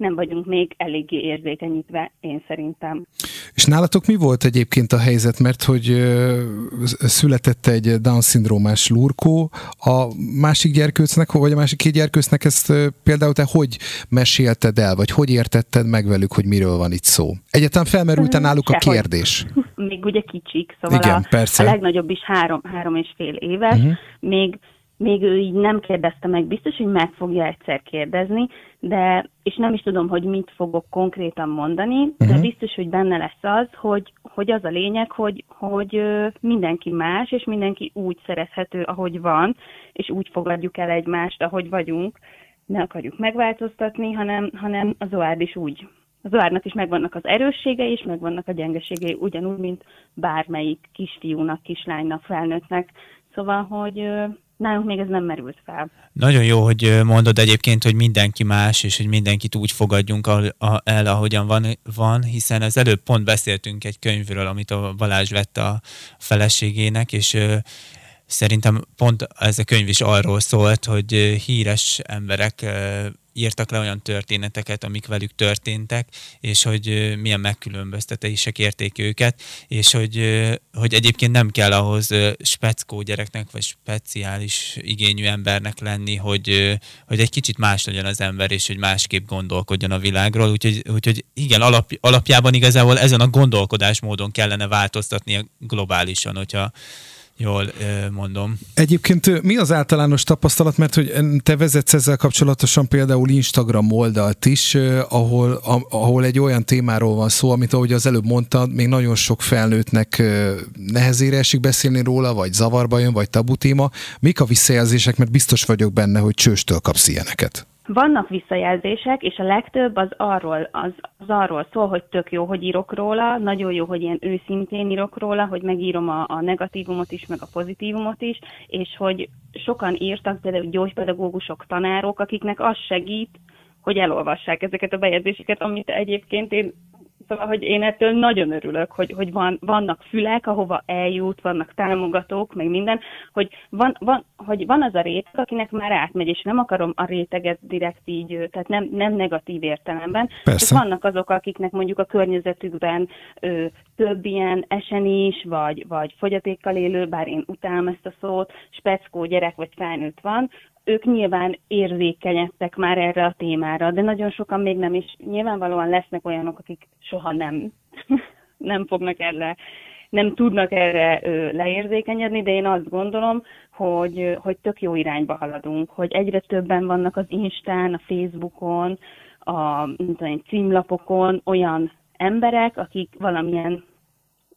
nem vagyunk még eléggé érzékenyítve, én szerintem. És nálatok mi volt egyébként a helyzet, mert hogy született egy Down-szindrómás lurkó, a másik gyerkőcnek, vagy a másik két gyerkőcnek ezt például te hogy mesélted el, vagy hogy értetted meg velük, hogy miről van itt szó? Egyáltalán felmerült-e mm, náluk Sehogy. a kérdés? Még ugye kicsik, szóval Igen, a, persze. a legnagyobb is három, három és fél éves, uh-huh. még még ő így nem kérdezte meg, biztos, hogy meg fogja egyszer kérdezni, de, és nem is tudom, hogy mit fogok konkrétan mondani, uh-huh. de mhm. biztos, hogy benne lesz az, hogy, hogy az a lényeg, hogy, hogy mindenki más, és mindenki úgy szerezhető, ahogy van, és úgy fogadjuk el egymást, ahogy vagyunk, ne akarjuk megváltoztatni, hanem, hanem az OAD is úgy. Az OAD-nak is megvannak az erősségei, és megvannak a gyengeségei, ugyanúgy, mint bármelyik kisfiúnak, kislánynak, felnőttnek. Szóval, hogy nálunk még ez nem merült fel. Nagyon jó, hogy mondod egyébként, hogy mindenki más, és hogy mindenkit úgy fogadjunk el, ahogyan van, van, hiszen az előbb pont beszéltünk egy könyvről, amit a Balázs vett a feleségének, és szerintem pont ez a könyv is arról szólt, hogy híres emberek írtak le olyan történeteket, amik velük történtek, és hogy milyen megkülönböztetések érték őket, és hogy, hogy egyébként nem kell ahhoz speckó gyereknek, vagy speciális igényű embernek lenni, hogy, hogy egy kicsit más legyen az ember, és hogy másképp gondolkodjon a világról. Úgyhogy, úgyhogy igen, alap, alapjában igazából ezen a gondolkodásmódon kellene változtatni globálisan, hogyha, jól mondom. Egyébként mi az általános tapasztalat, mert hogy te vezetsz ezzel kapcsolatosan például Instagram oldalt is, ahol, ahol egy olyan témáról van szó, amit ahogy az előbb mondtad, még nagyon sok felnőttnek nehezére esik beszélni róla, vagy zavarba jön, vagy tabu téma. Mik a visszajelzések, mert biztos vagyok benne, hogy csőstől kapsz ilyeneket. Vannak visszajelzések, és a legtöbb az arról, az, az arról szól, hogy tök jó, hogy írok róla, nagyon jó, hogy ilyen őszintén írok róla, hogy megírom a, a negatívumot is, meg a pozitívumot is, és hogy sokan írtak, például gyógypedagógusok, tanárok, akiknek az segít, hogy elolvassák ezeket a bejegyzéseket, amit egyébként én Szóval, hogy én ettől nagyon örülök, hogy, hogy van, vannak fülek, ahova eljut, vannak támogatók, meg minden, hogy van, van, hogy van az a réteg, akinek már átmegy, és nem akarom a réteget direkt így, tehát nem, nem negatív értelemben. Persze. vannak azok, akiknek mondjuk a környezetükben ö, több ilyen esenis, vagy, vagy fogyatékkal élő, bár én utálom ezt a szót, speckó gyerek vagy felnőtt van, ők nyilván érzékenyedtek már erre a témára, de nagyon sokan még nem, és nyilvánvalóan lesznek olyanok, akik soha nem, nem fognak erre, nem tudnak erre leérzékenyedni, de én azt gondolom, hogy, hogy tök jó irányba haladunk, hogy egyre többen vannak az Instán, a Facebookon, a tudom, címlapokon olyan emberek, akik valamilyen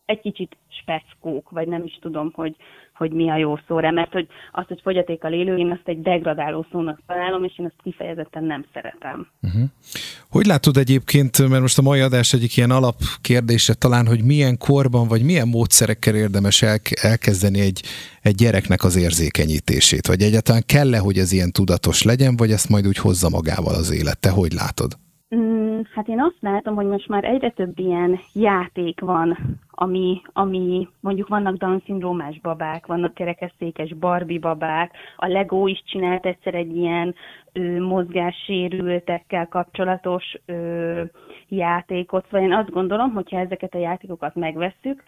egy kicsit speckók, vagy nem is tudom, hogy, hogy mi a jó szóra, mert hogy azt, hogy fogyatékkal élő, én azt egy degradáló szónak találom, és én azt kifejezetten nem szeretem. Uh-huh. Hogy látod egyébként, mert most a mai adás egyik ilyen alapkérdése talán, hogy milyen korban, vagy milyen módszerekkel érdemes el, elkezdeni egy, egy gyereknek az érzékenyítését, vagy egyáltalán kell-e, hogy ez ilyen tudatos legyen, vagy ezt majd úgy hozza magával az élet? Te hogy látod? Mm, hát én azt látom, hogy most már egyre több ilyen játék van, ami, ami mondjuk vannak Down-szindrómás babák, vannak kerekesszékes Barbie babák, a Lego is csinált egyszer egy ilyen ö, mozgássérültekkel kapcsolatos ö, játékot, szóval én azt gondolom, hogyha ezeket a játékokat megvesszük,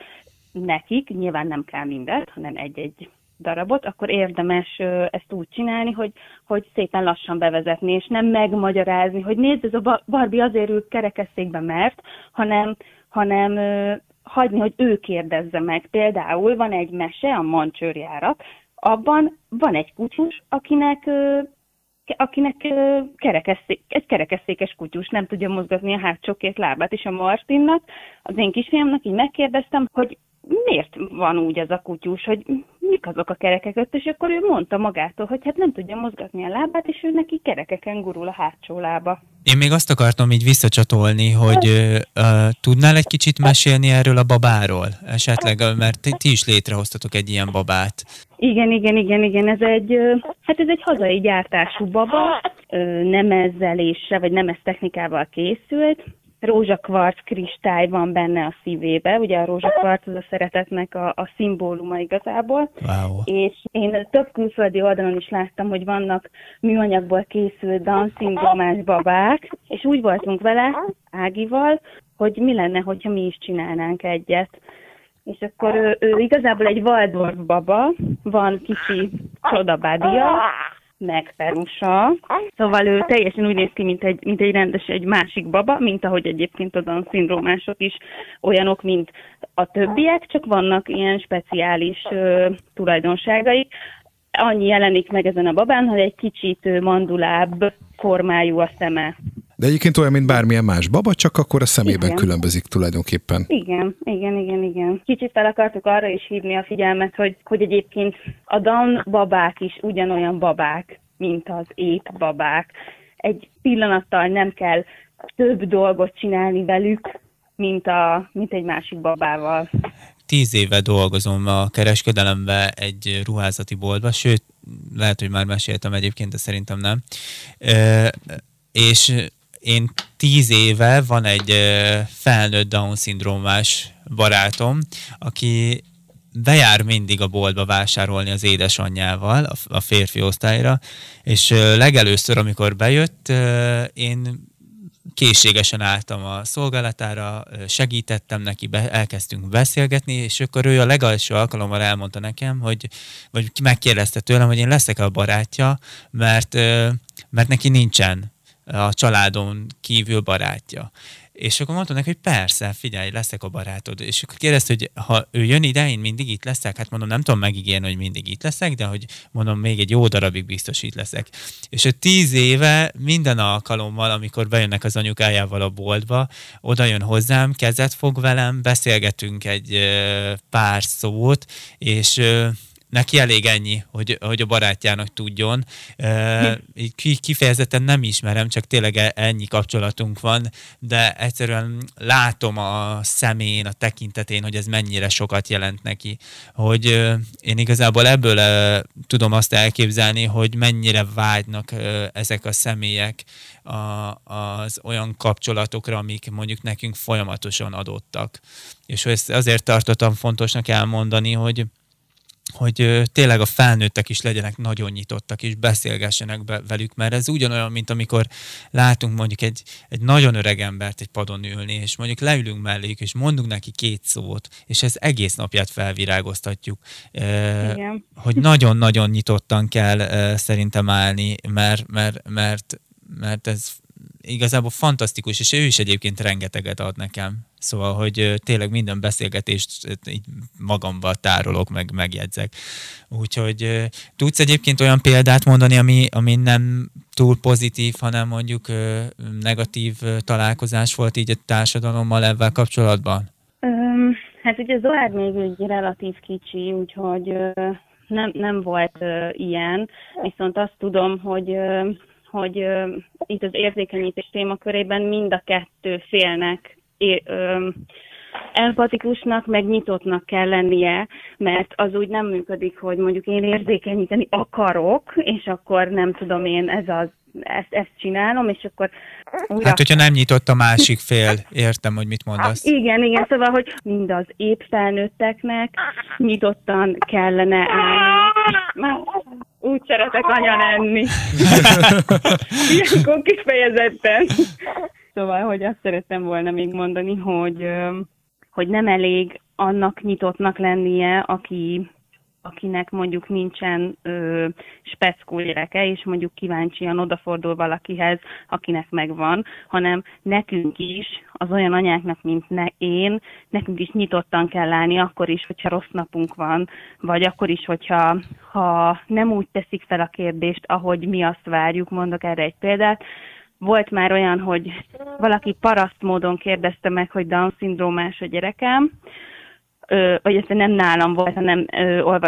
nekik, nyilván nem kell mindet, hanem egy-egy darabot, akkor érdemes ezt úgy csinálni, hogy, hogy szépen lassan bevezetni, és nem megmagyarázni, hogy nézd, ez a Barbie azért ül kerekesszékbe, mert, hanem, hanem hagyni, hogy ő kérdezze meg. Például van egy mese, a mancsőrjárat, abban van egy kutyus, akinek akinek kerekesszék, egy kerekesszékes kutyus nem tudja mozgatni a hátsó két lábát, és a Martinnak, az én kisfiamnak így megkérdeztem, hogy miért van úgy ez a kutyus, hogy mik azok a kerekek és akkor ő mondta magától, hogy hát nem tudja mozgatni a lábát, és ő neki kerekeken gurul a hátsó lába. Én még azt akartam így visszacsatolni, hogy uh, tudnál egy kicsit mesélni erről a babáról? Esetleg, mert ti is létrehoztatok egy ilyen babát. Igen, igen, igen, igen. Ez egy, hát ez egy hazai gyártású baba, nemezzeléssel, vagy nemez technikával készült, rózsakvarc kristály van benne a szívébe, ugye a rózsakvarc az a szeretetnek a, a szimbóluma igazából, wow. és én több külföldi oldalon is láttam, hogy vannak műanyagból készült Down babák, és úgy voltunk vele, Ágival, hogy mi lenne, hogyha mi is csinálnánk egyet. És akkor ő, ő igazából egy Waldorf baba, van kicsi csodabádia, meg Perusa. Szóval ő teljesen úgy néz ki, mint egy, mint egy rendes, egy másik baba, mint ahogy egyébként a Down szindrómások is olyanok, mint a többiek, csak vannak ilyen speciális ö, tulajdonságai. Annyi jelenik meg ezen a babán, hogy egy kicsit mandulább formájú a szeme. De egyébként olyan, mint bármilyen más baba, csak akkor a szemében igen. különbözik tulajdonképpen. Igen, igen, igen, igen. Kicsit fel akartuk arra is hívni a figyelmet, hogy, hogy egyébként a Dan babák is ugyanolyan babák, mint az ép babák. Egy pillanattal nem kell több dolgot csinálni velük, mint, a, mint egy másik babával. Tíz éve dolgozom a kereskedelembe egy ruházati boltba, sőt, lehet, hogy már meséltem egyébként, de szerintem nem. E, és én tíz éve van egy felnőtt Down-szindrómás barátom, aki bejár mindig a boltba vásárolni az édesanyjával, a férfi osztályra, és legelőször, amikor bejött, én készségesen álltam a szolgálatára, segítettem neki, be, elkezdtünk beszélgetni, és akkor ő a legelső alkalommal elmondta nekem, hogy, vagy megkérdezte tőlem, hogy én leszek a barátja, mert, mert neki nincsen a családon kívül barátja. És akkor mondtam neki, hogy persze, figyelj, leszek a barátod. És akkor kérdezte, hogy ha ő jön ide, én mindig itt leszek. Hát mondom, nem tudom megígérni, hogy mindig itt leszek, de hogy mondom, még egy jó darabig biztos itt leszek. És a tíz éve minden alkalommal, amikor bejönnek az anyukájával a boltba, oda jön hozzám, kezet fog velem, beszélgetünk egy pár szót, és neki elég ennyi, hogy, hogy a barátjának tudjon. Kifejezetten nem ismerem, csak tényleg e, ennyi kapcsolatunk van, de egyszerűen látom a szemén, a tekintetén, hogy ez mennyire sokat jelent neki. Hogy én igazából ebből tudom azt elképzelni, hogy mennyire vágynak ezek a személyek az olyan kapcsolatokra, amik mondjuk nekünk folyamatosan adottak. És ezt azért tartottam fontosnak elmondani, hogy hogy tényleg a felnőttek is legyenek nagyon nyitottak, és beszélgessenek be velük, mert ez ugyanolyan, mint amikor látunk mondjuk egy, egy nagyon öreg embert egy padon ülni, és mondjuk leülünk melléjük, és mondunk neki két szót, és ez egész napját felvirágoztatjuk. Igen. Hogy nagyon-nagyon nyitottan kell szerintem állni, mert, mert, mert, mert ez igazából fantasztikus, és ő is egyébként rengeteget ad nekem. Szóval, hogy tényleg minden beszélgetést így magamba tárolok, meg megjegyzek. Úgyhogy tudsz egyébként olyan példát mondani, ami, ami nem túl pozitív, hanem mondjuk negatív találkozás volt így a társadalommal ebben kapcsolatban? Um, Hát ugye Zoár még egy relatív kicsi, úgyhogy nem, nem volt ilyen, viszont azt tudom, hogy hogy itt az érzékenyítés témakörében mind a kettő félnek empatikusnak, meg nyitottnak kell lennie, mert az úgy nem működik, hogy mondjuk én érzékenyíteni akarok, és akkor nem tudom én, ez az ezt, ezt csinálom, és akkor újra... Hát, hogyha nem nyitott a másik fél, értem, hogy mit mondasz. Igen, igen, szóval, hogy mind az épp felnőtteknek nyitottan kellene állni. Úgy szeretek anya lenni. Ilyenkor kifejezetten. Szóval, hogy azt szerettem volna még mondani, hogy hogy nem elég annak nyitottnak lennie, aki, akinek mondjuk nincsen ö, speckó gyereke, és mondjuk kíváncsian odafordul valakihez, akinek megvan, hanem nekünk is, az olyan anyáknak, mint ne, én, nekünk is nyitottan kell állni, akkor is, hogyha rossz napunk van, vagy akkor is, hogyha ha nem úgy teszik fel a kérdést, ahogy mi azt várjuk, mondok erre egy példát, volt már olyan, hogy valaki paraszt módon kérdezte meg, hogy Down-szindrómás a gyerekem, vagy ezt nem nálam volt, hanem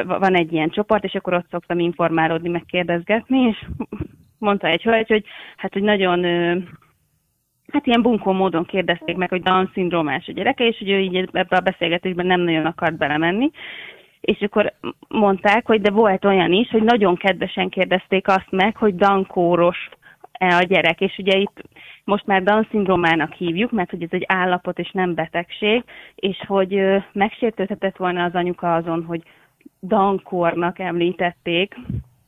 van egy ilyen csoport, és akkor ott szoktam informálódni, meg kérdezgetni, és mondta egy hölgy, hogy hát, hogy nagyon hát ilyen bunkó módon kérdezték meg, hogy Down-szindrómás a gyereke, és hogy ő így ebbe a beszélgetésben nem nagyon akart belemenni, és akkor mondták, hogy de volt olyan is, hogy nagyon kedvesen kérdezték azt meg, hogy dankóros a gyerek, és ugye itt most már Down-szindrómának hívjuk, mert hogy ez egy állapot és nem betegség, és hogy megsértődhetett volna az anyuka azon, hogy Dankornak említették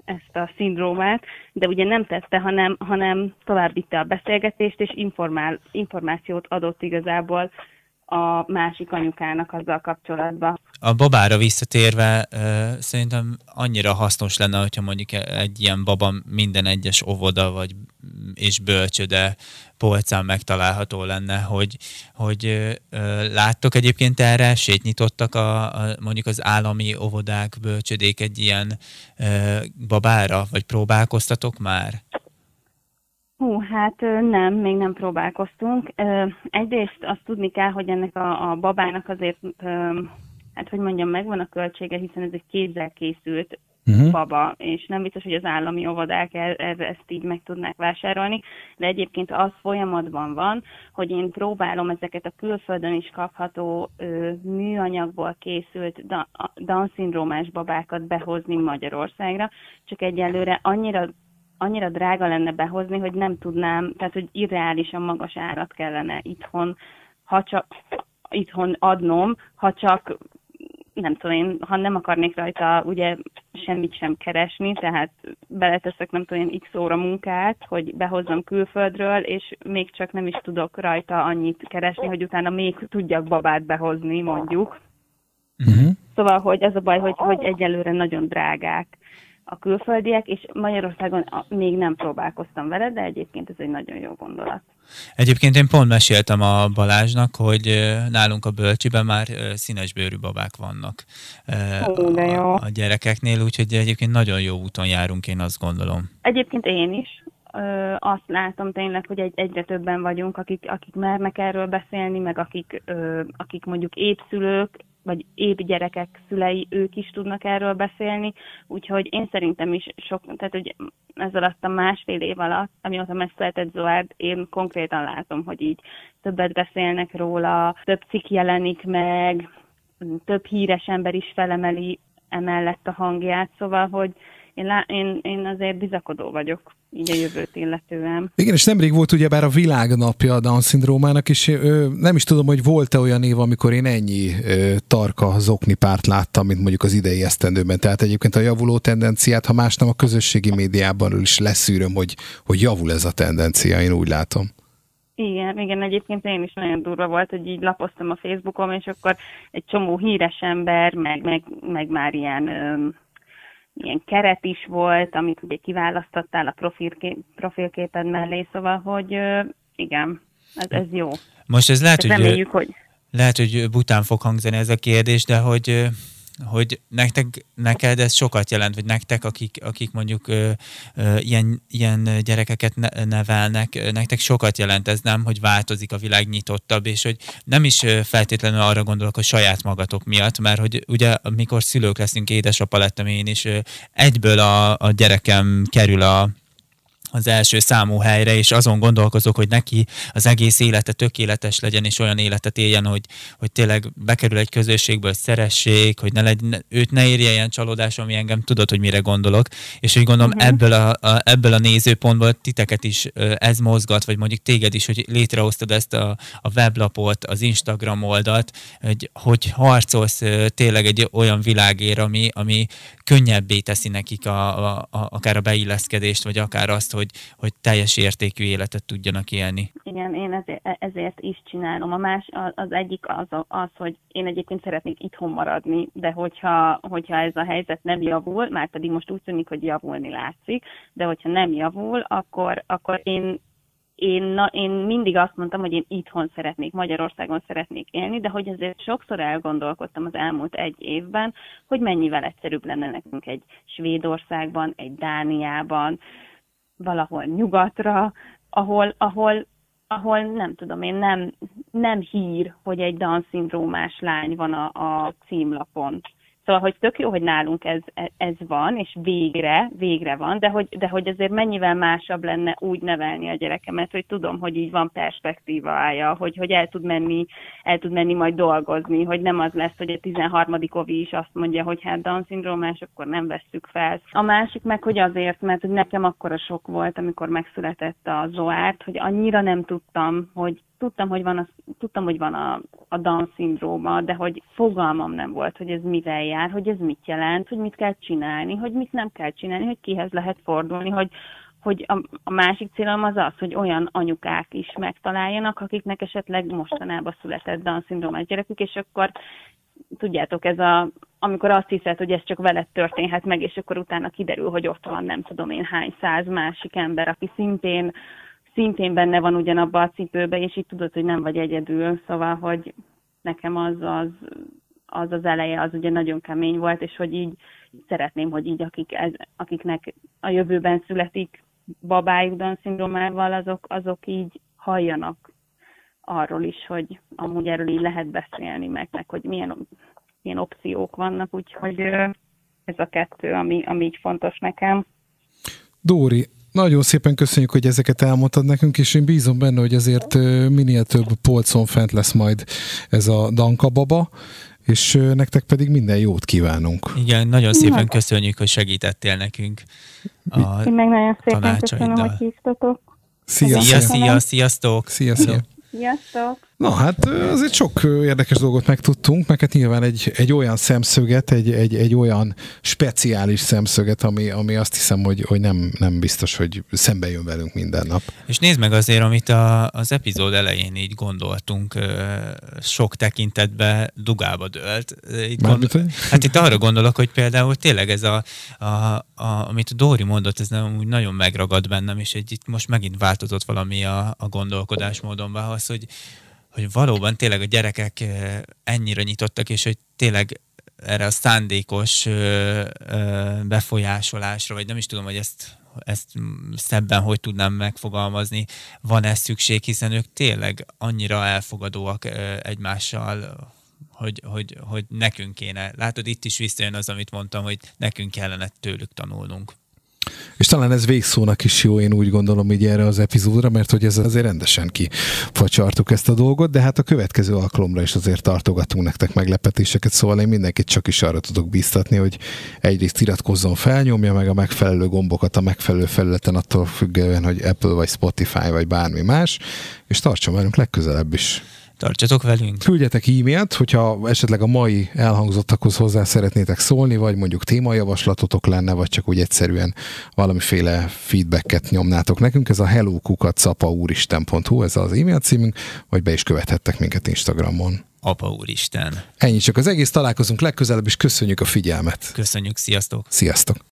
ezt a szindrómát, de ugye nem tette, hanem, hanem tovább a beszélgetést, és informál, információt adott igazából a másik anyukának azzal kapcsolatban. A babára visszatérve szerintem annyira hasznos lenne, hogyha mondjuk egy ilyen baba minden egyes óvoda vagy és bölcsöde polcán megtalálható lenne, hogy, hogy ö, láttok egyébként erre, sétnyitottak a, a, mondjuk az állami óvodák, bölcsödék egy ilyen ö, babára, vagy próbálkoztatok már? Hú, hát nem, még nem próbálkoztunk. Egyrészt azt tudni kell, hogy ennek a, a babának azért, hát hogy mondjam, megvan a költsége, hiszen ez egy kézzel készült uh-huh. baba, és nem biztos, hogy az állami óvodák e, e, ezt így meg tudnák vásárolni, de egyébként az folyamatban van, hogy én próbálom ezeket a külföldön is kapható ö, műanyagból készült Down-szindrómás babákat behozni Magyarországra, csak egyelőre annyira annyira drága lenne behozni, hogy nem tudnám, tehát hogy irreálisan magas árat kellene itthon, ha csak itthon adnom, ha csak nem tudom én, ha nem akarnék rajta ugye semmit sem keresni, tehát beleteszek nem tudom én x óra munkát, hogy behozzam külföldről, és még csak nem is tudok rajta annyit keresni, hogy utána még tudjak babát behozni, mondjuk. Uh-huh. Szóval, hogy ez a baj, hogy, hogy egyelőre nagyon drágák a külföldiek, és Magyarországon még nem próbálkoztam vele, de egyébként ez egy nagyon jó gondolat. Egyébként én pont meséltem a Balázsnak, hogy nálunk a bölcsiben már színesbőrű babák vannak Ó, de jó. a gyerekeknél, úgyhogy egyébként nagyon jó úton járunk, én azt gondolom. Egyébként én is. Ö, azt látom tényleg, hogy egy, egyre többen vagyunk, akik, akik mernek erről beszélni, meg akik, ö, akik mondjuk épszülők, vagy épp gyerekek szülei, ők is tudnak erről beszélni, úgyhogy én szerintem is sok, tehát hogy ez alatt a másfél év alatt, amióta megszületett Zoárd, én konkrétan látom, hogy így többet beszélnek róla, több cikk jelenik meg, több híres ember is felemeli emellett a hangját, szóval, hogy én, lá, én, én azért bizakodó vagyok így a jövőt illetően. Igen, és nemrég volt ugyebár a világnapja a Down-szindrómának, és ö, nem is tudom, hogy volt-e olyan év, amikor én ennyi ö, tarka zokni párt láttam, mint mondjuk az idei esztendőben. Tehát egyébként a javuló tendenciát, ha más nem a közösségi médiában is leszűröm, hogy, hogy javul ez a tendencia, én úgy látom. Igen, igen, egyébként én is nagyon durva volt, hogy így lapoztam a Facebookon, és akkor egy csomó híres ember, meg, meg, meg már ilyen ilyen keret is volt, amit ugye kiválasztottál a profilké, profilképed mellé, szóval, hogy igen, ez, ez jó. Most ez lehet, hogy, reméljük, hogy... lehet, hogy bután fog hangzani ez a kérdés, de hogy hogy nektek, neked ez sokat jelent, vagy nektek, akik, akik mondjuk ö, ö, ilyen, ilyen gyerekeket ne, nevelnek, nektek sokat jelent ez, nem, hogy változik a világ nyitottabb, és hogy nem is feltétlenül arra gondolok, hogy saját magatok miatt, mert hogy ugye mikor szülők leszünk, édesapa lettem én is, egyből a, a gyerekem kerül a, az első számú helyre, és azon gondolkozok, hogy neki az egész élete tökéletes legyen, és olyan életet éljen, hogy, hogy tényleg bekerül egy közösségből, szeressék, hogy ne legyen, őt ne érje ilyen csalódás, ami engem tudod, hogy mire gondolok, és úgy gondolom uh-huh. ebből, a, a, ebből a nézőpontból titeket is ez mozgat, vagy mondjuk téged is, hogy létrehoztad ezt a, a weblapot, az Instagram oldalt, hogy, hogy harcolsz tényleg egy olyan világért, ami, ami könnyebbé teszi nekik a, a, a, akár a beilleszkedést, vagy akár azt, hogy, hogy teljes értékű életet tudjanak élni. Igen, én ezért, ezért is csinálom. A más, az egyik az, az, hogy én egyébként szeretnék itthon maradni, de hogyha, hogyha ez a helyzet nem javul, már pedig most úgy tűnik, hogy javulni látszik, de hogyha nem javul, akkor, akkor én én, na, én mindig azt mondtam, hogy én itthon szeretnék, Magyarországon szeretnék élni, de hogy azért sokszor elgondolkodtam az elmúlt egy évben, hogy mennyivel egyszerűbb lenne nekünk egy Svédországban, egy Dániában, valahol nyugatra, ahol, ahol, ahol nem tudom én, nem, nem hír, hogy egy Down-szindrómás lány van a, a címlapon. Szóval, hogy tök jó, hogy nálunk ez, ez van, és végre, végre van, de hogy, de hogy azért mennyivel másabb lenne úgy nevelni a gyerekemet, hogy tudom, hogy így van perspektívája, hogy, hogy el tud menni, el tud menni majd dolgozni, hogy nem az lesz, hogy a 13. ovi is azt mondja, hogy hát Down-szindrómás, akkor nem vesszük fel. A másik meg, hogy azért, mert hogy nekem akkora sok volt, amikor megszületett a Zoárt, hogy annyira nem tudtam, hogy tudtam, hogy van a, tudtam, hogy van a, a Down-szindróma, de hogy fogalmam nem volt, hogy ez mivel jár, hogy ez mit jelent, hogy mit kell csinálni, hogy mit nem kell csinálni, hogy kihez lehet fordulni, hogy, hogy a, a másik célom az az, hogy olyan anyukák is megtaláljanak, akiknek esetleg mostanában született Down-szindrómás gyerekük, és akkor tudjátok, ez a, amikor azt hiszed, hogy ez csak veled történhet meg, és akkor utána kiderül, hogy ott van nem tudom én hány száz másik ember, aki szintén szintén benne van ugyanabba a cipőbe, és így tudod, hogy nem vagy egyedül, szóval, hogy nekem az az, az, az eleje az ugye nagyon kemény volt, és hogy így szeretném, hogy így akik ez, akiknek a jövőben születik babájuk Down-szindrómával, azok, azok így halljanak arról is, hogy amúgy erről így lehet beszélni meg, meg hogy milyen, milyen opciók vannak, úgyhogy ez a kettő, ami, ami így fontos nekem. Dóri, nagyon szépen köszönjük, hogy ezeket elmondtad nekünk, és én bízom benne, hogy azért minél több polcon fent lesz majd ez a Danka baba, és nektek pedig minden jót kívánunk. Igen, nagyon szépen köszönjük, hogy segítettél nekünk a Én meg nagyon szépen köszönöm, hogy hívtatok. Szia, szia, szia, sziasztok! Szia, szia! Sziasztok! Na hát azért sok érdekes dolgot megtudtunk, meg hát nyilván egy, egy olyan szemszöget, egy, egy, egy olyan speciális szemszöget, ami, ami azt hiszem, hogy, hogy nem, nem biztos, hogy szembe jön velünk minden nap. És nézd meg azért, amit a, az epizód elején így gondoltunk, sok tekintetbe dugába dölt. Itt gondol, hát itt arra gondolok, hogy például tényleg ez a, a, a amit Dóri mondott, ez nem, úgy nagyon megragad bennem, és egy, itt most megint változott valami a, a gondolkodásmódomban, az, hogy hogy valóban tényleg a gyerekek ennyire nyitottak, és hogy tényleg erre a szándékos befolyásolásra, vagy nem is tudom, hogy ezt, ezt szebben hogy tudnám megfogalmazni, van ez szükség, hiszen ők tényleg annyira elfogadóak egymással, hogy, hogy, hogy nekünk kéne. Látod, itt is visszajön az, amit mondtam, hogy nekünk kellene tőlük tanulnunk. És talán ez végszónak is jó, én úgy gondolom így erre az epizódra, mert hogy ez azért rendesen kifacsartuk ezt a dolgot, de hát a következő alkalomra is azért tartogatunk nektek meglepetéseket, szóval én mindenkit csak is arra tudok biztatni, hogy egyrészt iratkozzon fel, nyomja meg a megfelelő gombokat a megfelelő felületen, attól függően, hogy Apple vagy Spotify vagy bármi más, és tartson velünk legközelebb is. Tartsatok velünk! Küldjetek e-mailt, hogyha esetleg a mai elhangzottakhoz hozzá szeretnétek szólni, vagy mondjuk témajavaslatotok lenne, vagy csak úgy egyszerűen valamiféle feedbacket nyomnátok nekünk. Ez a hellokukat.apaúristen.hu, ez az e-mail címünk, vagy be is követhettek minket Instagramon. Apa úristen. Ennyi csak az egész, találkozunk legközelebb, és köszönjük a figyelmet. Köszönjük, sziasztok! Sziasztok!